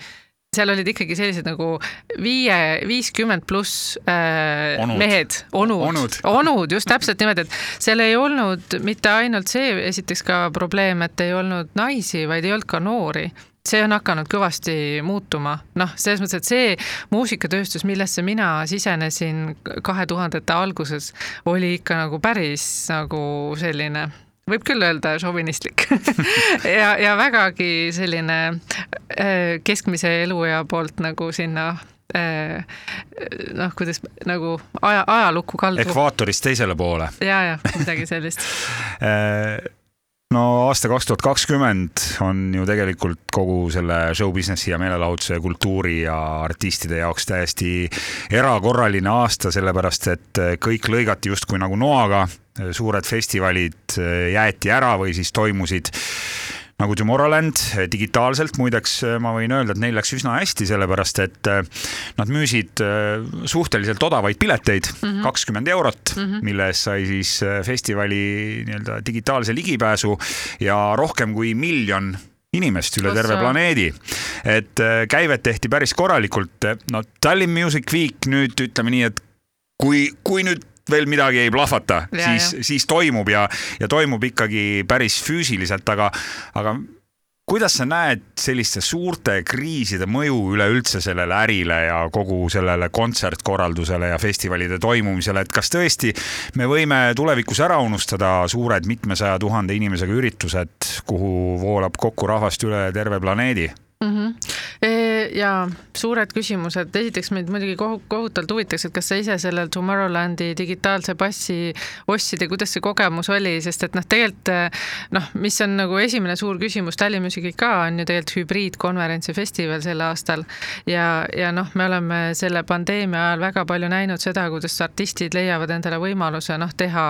seal olid ikkagi sellised nagu viie, viiskümmend pluss äh, onud. mehed, onud, onud., onud, just täpselt niimoodi, et seal ei olnud mitte ainult see, esiteks ka probleem, et ei olnud naisi, vaid ei olnud ka noori see on hakanud kõvasti muutuma, noh, selles mõttes, et see muusikatööstus, millesse mina sisenesin kahe tuhandete alguses, oli ikka nagu päris nagu selline võib küll öelda šovinistlik ja, ja vägagi selline äh, keskmise eluea poolt nagu sinna äh, noh, kuidas nagu aja, ajalukku kaldu. ekvaatorist teisele poole. ja, ja midagi sellist äh, no aasta kaks tuhat kakskümmend on ju tegelikult kogu selle show business'i ja meelelahutuse ja kultuuri ja artistide jaoks täiesti erakorraline aasta, sellepärast et kõik lõigati justkui nagu noaga suured festivalid jäeti ära või siis toimusid nagu Tomorrowland digitaalselt, muideks äh, ma võin öelda, et neil läks üsna hästi, sellepärast et äh, nad müüsid suhteliselt odavaid pileteid, mhm. kakskümmend eurot mm, -hmm. mille eest sai siis festivali nii-öelda digitaalse ligipääsu ja rohkem kui miljon inimest üle terve planeedi. et käivet tehti päris korralikult. no Tallinn Music Week nüüd ütleme nii, et kui, kui nüüd veel midagi ei plahvata, siis, siis toimub ja, ja toimub ikkagi päris füüsiliselt, aga, aga kuidas sa näed selliste suurte kriiside mõju üleüldse sellele ärile ja kogu sellele kontsertkorraldusele ja festivalide toimumisele, et kas tõesti me võime tulevikus ära unustada suured mitmesaja tuhande inimesega üritused, kuhu voolab kokku rahvast üle terve planeedi? mm. -hmm. Ja suured küsimused, esiteks mind muidugi kohutavalt huvitaks, et kas sa ise sellel Tomorrowlandi digitaalse passi ostsid ja kuidas see kogemus oli, sest et noh, tegelikult noh, mis on nagu esimene suur küsimus Tallinn Musicil ka on ju tegelikult hübriidkonverents ja festival sel aastal. Ja, ja noh, me oleme selle pandeemia ajal väga palju näinud seda, kuidas artistid leiavad endale võimaluse noh, teha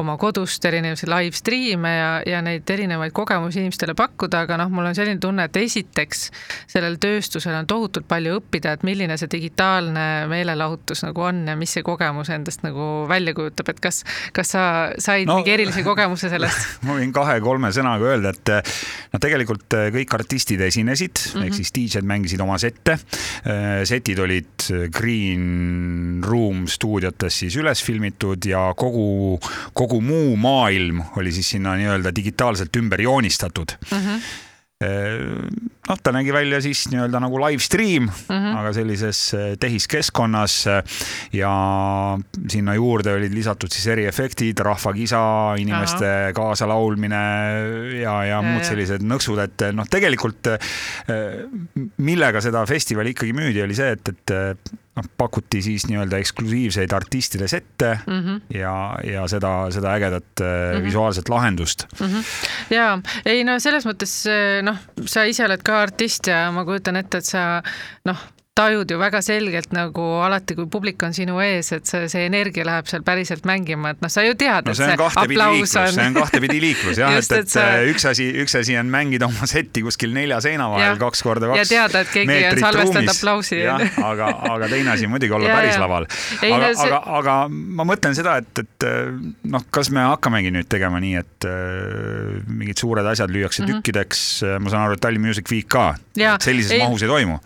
oma kodust erinevaid live stream'e ja, ja neid erinevaid kogemusi inimestele pakkuda, aga noh, mul on selline tunne, et esiteks sellel tööstusel on tohutult palju õppida, et milline see digitaalne meelelahutus nagu on ja mis see kogemus endast nagu välja kujutab, et kas, kas sa said no, mingi erilise kogemuse sellest ma võin kahe-kolme sõnaga öelda, et noh, tegelikult kõik artistid esinesid mm, -hmm. ehk siis DJ-d mängisid oma sette. setid olid Green Room stuudiotes siis üles filmitud ja kogu, kogu muu maailm oli siis sinna nii-öelda digitaalselt ümber joonistatud mm. -hmm noh, ta nägi välja siis nii-öelda nagu live stream mm, -hmm. aga sellises eh, tehiskeskkonnas ja sinna juurde olid lisatud siis eriefektid, rahvakisa, inimeste Aha. kaasalaulmine ja, ja, ja muud sellised nõksud, et noh, tegelikult millega seda festivali ikkagi müüdi, oli see, et, et noh, pakuti siis nii-öelda eksklusiivseid artistide sette mm -hmm. ja, ja seda, seda ägedat mm -hmm. visuaalset lahendust mm. -hmm. ja ei no selles mõttes noh, sa ise oled ka artist ja ma kujutan ette, et sa noh, tajud ju väga selgelt nagu alati, kui publik on sinu ees, et see, see energia läheb seal päriselt mängima, et noh, sa ju tead no,, et see, see aplaus on. see on kahtepidi liiklus jah, et, et, et üks asi, üks asi on mängida oma setti kuskil nelja seina vahel ja. kaks korda kaks. ja teada, et keegi on salvestanud aplausi. aga, aga teine asi muidugi olla ja, päris ja. laval. aga, see... aga, aga ma mõtlen seda, et, et noh, kas me hakkamegi nüüd tegema nii, et äh, mingid suured asjad lüüakse mm -hmm. tükkideks, ma saan aru, et Tallinn Music Week ka, sellises ei, mahus ei toimu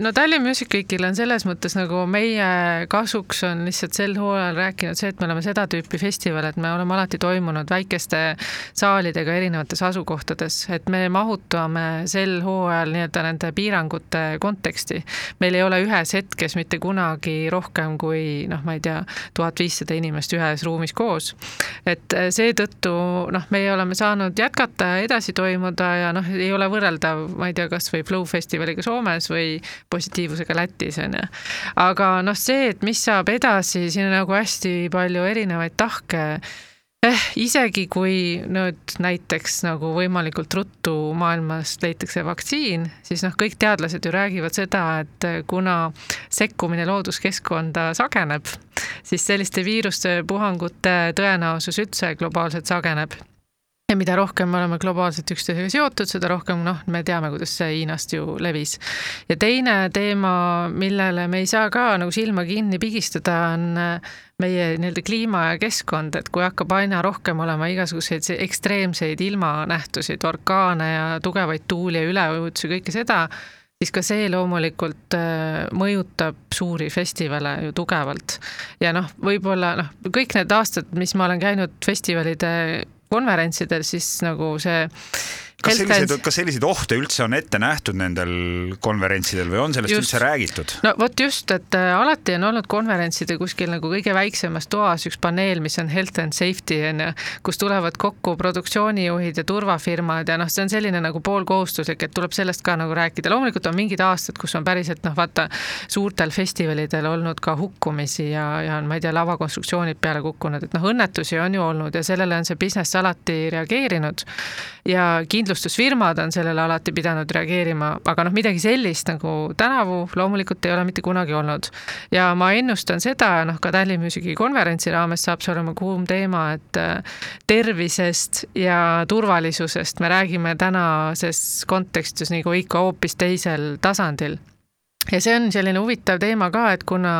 no Tallinn Music Weekil on selles mõttes nagu meie kasuks on lihtsalt sel hooajal rääkinud see, et me oleme seda tüüpi festival, et me oleme alati toimunud väikeste saalidega erinevates asukohtades, et me mahutame sel hooajal nii-öelda nende piirangute konteksti. meil ei ole ühes hetkes mitte kunagi rohkem kui noh, ma ei tea, tuhat viissada inimest ühes ruumis koos. et seetõttu noh, meie oleme saanud jätkata ja edasi toimuda ja noh, ei ole võrreldav, ma ei tea, kasvõi Flow festivaliga Soomes või positiivsusega Lätis onju. aga noh, see, et mis saab edasi, siin on nagu hästi palju erinevaid tahke eh, isegi kui nüüd näiteks nagu võimalikult ruttu maailmas leitakse vaktsiin, siis noh, kõik teadlased ju räägivad seda, et kuna sekkumine looduskeskkonda sageneb, siis selliste viiruste puhangute tõenäosus üldse globaalselt sageneb ja mida rohkem me oleme globaalselt üksteisega seotud, seda rohkem noh, me teame, kuidas see Hiinast ju levis. ja teine teema, millele me ei saa ka nagu silma kinni pigistada, on äh, meie nii-öelda kliima ja keskkond, et kui hakkab aina rohkem olema igasuguseid ekstreemseid ilmanähtusid, orkaane ja tugevaid tuuli ja üleujutusi, kõike seda, siis ka see loomulikult äh, mõjutab suuri festivale ju tugevalt. ja noh, võib-olla noh, kõik need aastad, mis ma olen käinud festivalide konverentsidel, siis nagu see kas selliseid, kas selliseid ohte üldse on ette nähtud nendel konverentsidel või on sellest just. üldse räägitud? no vot just, et äh, alati on olnud konverentsidel kuskil nagu kõige väiksemas toas üks paneel, mis on health and safety on ju, kus tulevad kokku produktsioonijuhid ja turvafirmad ja noh, see on selline nagu poolkohustuslik, et tuleb sellest ka nagu rääkida. loomulikult on mingid aastad, kus on päriselt noh, vaata suurtel festivalidel olnud ka hukkumisi ja, ja on, ma ei tea, lavakonstruktsioonid peale kukkunud, et noh, õnnetusi on ju olnud ja sellele on see business alati reageerinud ja kindlasti kindlustusfirmad on sellele alati pidanud reageerima, aga noh, midagi sellist nagu tänavu loomulikult ei ole mitte kunagi olnud. ja ma ennustan seda, noh ka Tallinn Musici konverentsi raames saab see olema kuum teema, et äh, tervisest ja turvalisusest me räägime tänases kontekstis nagu ikka hoopis teisel tasandil ja see on selline huvitav teema ka, et kuna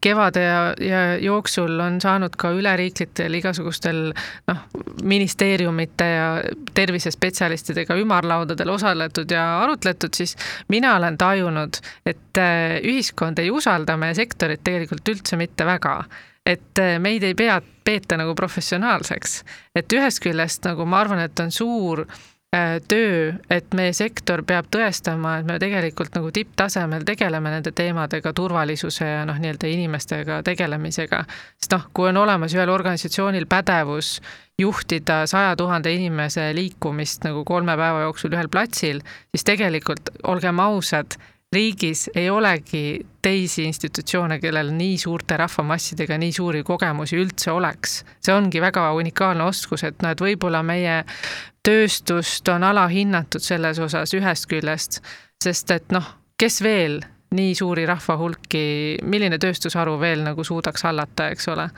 kevade ja, ja jooksul on saanud ka üleriiklitel igasugustel noh, ministeeriumite ja tervisespetsialistidega ümarlaudadel osaletud ja arutletud, siis mina olen tajunud, et äh, ühiskond ei usalda meie sektorit tegelikult üldse mitte väga. Et äh, meid ei pea, peeta nagu professionaalseks, et ühest küljest nagu ma arvan, et on suur äh, töö, et meie sektor peab tõestama, et me tegelikult nagu tipptasemel tegeleme nende teemadega, turvalisuse ja noh, nii-öelda inimestega tegelemisega. sest noh, kui on olemas ühel organisatsioonil pädevus juhtida saja tuhande inimese liikumist nagu kolme päeva jooksul ühel platsil, siis tegelikult olgem ausad, riigis ei olegi teisi institutsioone, kellel nii suurte rahvamassidega nii suuri kogemusi üldse oleks. see ongi väga unikaalne oskus, et noh, et võib-olla meie tööstust on alahinnatud selles osas ühest küljest, sest et noh, kes veel nii suuri rahvahulki, milline tööstusharu veel nagu suudaks hallata, eks ole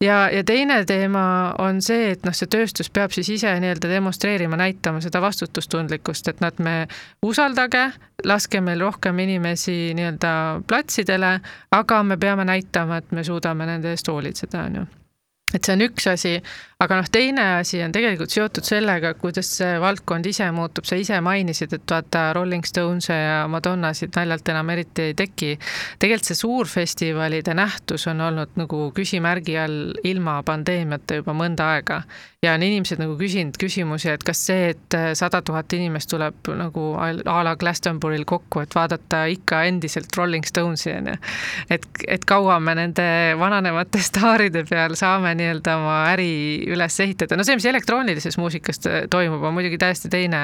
ja, ja teine teema on see, et noh, see tööstus peab siis ise nii-öelda demonstreerima, näitama seda vastutustundlikkust, et nad, me usaldage, laske meil rohkem inimesi nii-öelda platsidele, aga me peame näitama, et me suudame nende eest hoolitseda, on ju et see on üks asi, aga noh, teine asi on tegelikult seotud sellega, kuidas see valdkond ise muutub, sa ise mainisid, et vaata Rolling Stones'e ja Madonnasid naljalt enam eriti ei teki. tegelikult see suurfestivalide nähtus on olnud nagu küsimärgi all ilma pandeemiata juba mõnda aega. ja on inimesed nagu küsinud küsimusi, et kas see, et sada tuhat inimest tuleb nagu a la Glastonbury'l kokku, et vaadata ikka endiselt Rolling Stonesi onju, et, et kaua me nende vananevate staaride peal saame nii-öelda oma äri üles ehitada, no see, mis elektroonilises muusikas toimub, on muidugi täiesti teine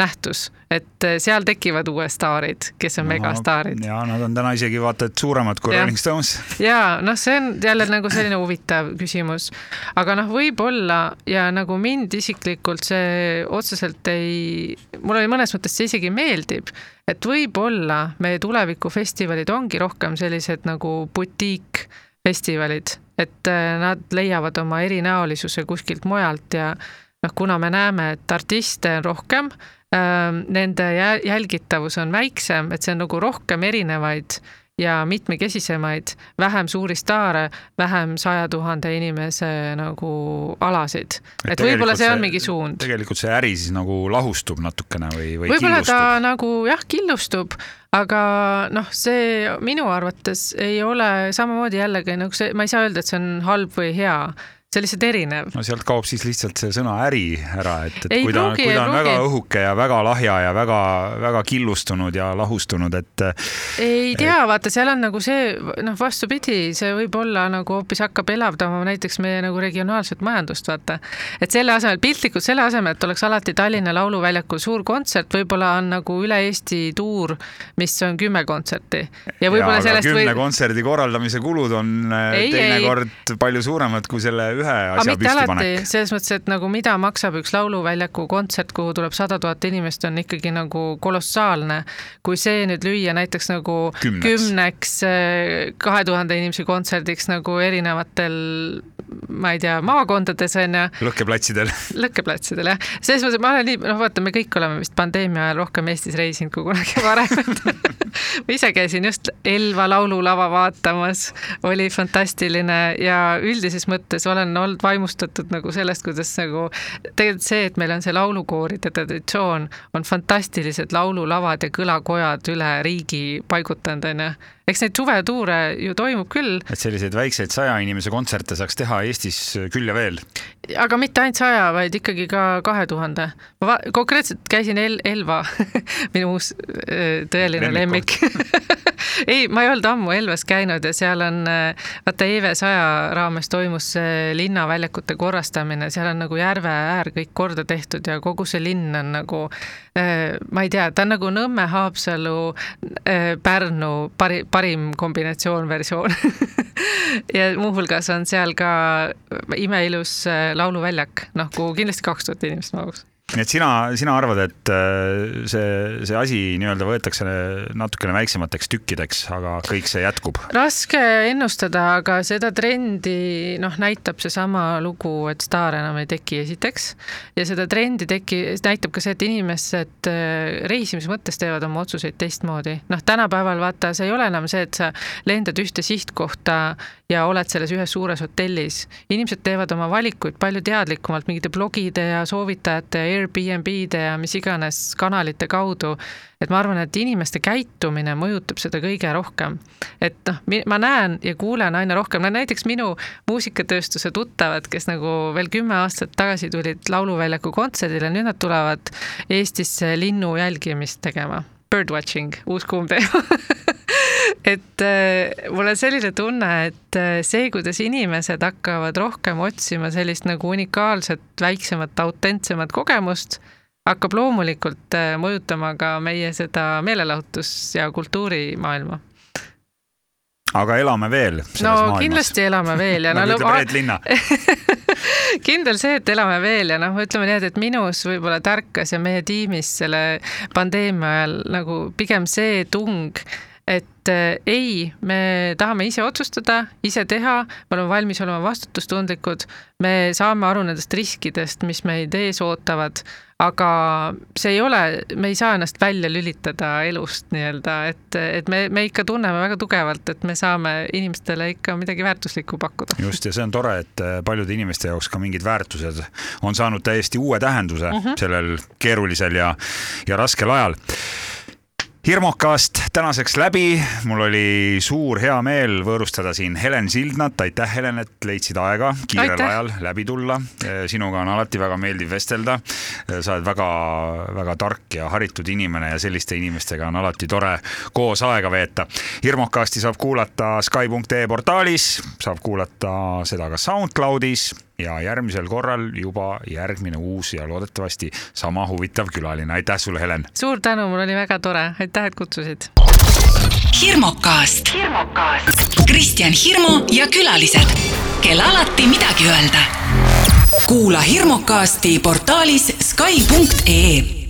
nähtus, et seal tekivad uued staarid, kes on no, megastaarid. ja nad on täna isegi vaata et suuremad kui. Rolling Stones. ja noh, see on jälle nagu selline huvitav küsimus, aga noh, võib-olla ja nagu mind isiklikult see otseselt ei, mulle mõnes mõttes see isegi meeldib, et võib-olla meie tulevikufestivalid ongi rohkem sellised nagu butiik festivalid, et äh, nad leiavad oma erinäolisuse kuskilt mujalt ja noh, kuna me näeme, et artiste on rohkem, ähm, nende jälgitavus on väiksem, et see on nagu rohkem erinevaid ja mitmekesisemaid, vähem suuri staare, vähem saja tuhande inimese nagu alasid. et võib-olla see on mingi suund. tegelikult see äri siis nagu lahustub natukene või, või võib-olla ta nagu jah, killustub, aga noh, see minu arvates ei ole samamoodi jällegi nagu see, ma ei saa öelda, et see on halb või hea see on lihtsalt erinev. no sealt kaob siis lihtsalt see sõna äri ära, et, et Ei kui ta, kui ta on väga õhuke ja väga lahja ja väga-väga killustunud ja lahustunud, et ei tea, vaata, seal on nagu see, noh, vastupidi, see võib olla nagu hoopis hakkab elavdama näiteks meie nagu regionaalset majandust, vaata. et selle asemel, piltlikult selle asemel, et oleks alati Tallinna Lauluväljakul suur kontsert, võib-olla on nagu üle Eesti tuur, mis on kümme kontserti. ja võib-olla sellest kümne võib kontserdi korraldamise kulud on Ei, teinekord palju suuremad kui selle ühe aga asja püstipanek. selles mõttes, et nagu mida maksab üks lauluväljaku kontsert, kuhu tuleb sada tuhat inimest, on ikkagi nagu kolossaalne. kui see nüüd lüüa näiteks nagu Kümneks. kümneks kahe tuhande inimese kontserdiks nagu erinevatel, ma ei tea, maakondades on ju, lõkkeplatsidel. lõkkeplatsidel jah, selles mõttes, et ma olen nii, noh, vaata, me kõik oleme vist pandeemia ajal rohkem Eestis reisinud kui kunagi varem ma ise käisin just Elva laululava vaatamas, oli fantastiline ja üldises mõttes olen olnud vaimustatud nagu sellest, kuidas nagu tegelikult see, et meil on see laulukooride traditsioon, on fantastilised laululavad ja kõlakojad üle riigi paigutanud, onju. Eks neid suvetuure ju toimub küll, et selliseid väikseid saja inimese kontserte saaks teha Eestis küll ja veel. aga mitte ainult saja, vaid ikkagi ka kahe tuhande. ma konkreetselt käisin El-, Elva minu uus äh, tõeline lemmik ei, ma ei olnud ammu Elvas käinud ja seal on, äh, vaata EV saja raames toimus see linnaväljakute korrastamine, seal on nagu järve äär kõik korda tehtud ja kogu see linn on nagu, ma ei tea, ta on nagu Nõmme, Haapsalu, Pärnu pari, parim kombinatsioon versioon. Ja muuhulgas on seal ka imeilus äh, lauluväljak, noh, kuhu kindlasti kaks tuhat inimest mahuks nii et sina, sina arvad, et äh, see, see asi nii-öelda võetakse natukene väiksemateks tükkideks, aga kõik see jätkub? raske ennustada, aga seda trendi noh, näitab seesama lugu, et staare enam ei teki esiteks ja seda trendi teki, näitab ka see, et inimesed äh, reisimise mõttes teevad oma otsuseid teistmoodi. noh, tänapäeval vaata, see ei ole enam see, et sa lendad ühte sihtkohta ja oled selles ühes suures hotellis. inimesed teevad oma valikuid palju teadlikumalt mingite blogide ja soovitajate ja Airbnb-de ja mis iganes kanalite kaudu. et ma arvan, et inimeste käitumine mõjutab seda kõige rohkem. et noh, ma näen ja kuulen aina rohkem, no näiteks minu muusikatööstuse tuttavad, kes nagu veel kümme aastat tagasi tulid Lauluväljaku kontserdile, nüüd nad tulevad Eestisse linnu jälgimist tegema. Birdwatching, uus kuum teema et äh, mul on selline tunne, et äh, see, kuidas inimesed hakkavad rohkem otsima sellist nagu unikaalset, väiksemat, autentsemat kogemust, hakkab loomulikult äh, mõjutama ka meie seda meelelahutus- ja kultuurimaailma. Aga elame veel selles no maailmas. kindlasti elame veel ja nagu no ütleb Reet Linna kindel see, et elame veel ja noh, ütleme nii, et minus võib-olla tärkas ja meie tiimis selle pandeemia ajal nagu pigem see tung, et äh, ei, me tahame ise otsustada, ise teha, me oleme valmis olema vastutustundlikud, me saame aru nendest riskidest, mis meid ees ootavad, aga see ei ole, me ei saa ennast välja lülitada elust nii-öelda, et, et me, me ikka tunneme väga tugevalt, et me saame inimestele ikka midagi väärtuslikku pakkuda. just, ja see on tore, et äh, paljude inimeste jaoks ka mingid väärtused on saanud täiesti uue tähenduse mm -hmm. sellel keerulisel ja, ja raskel ajal hirmukast tänaseks läbi, mul oli suur hea meel võõrustada siin Helen Sildnat, aitäh Helen, et leidsid aega kiirel Aitäh. ajal läbi tulla. sinuga on alati väga meeldiv vestelda. sa oled väga-väga tark ja haritud inimene ja selliste inimestega on alati tore koos aega veeta. hirmukasti saab kuulata Sky.ee portaalis, saab kuulata seda ka SoundCloudis ja järgmisel korral juba järgmine uus ja loodetavasti sama huvitav külaline. aitäh sulle, Helen! suur tänu, mul oli väga tore, aitäh, et kutsusid. hirmukast. Kristjan Hirmu ja külalised, kel alati midagi öelda. kuula hirmukasti portaalis Sky.ee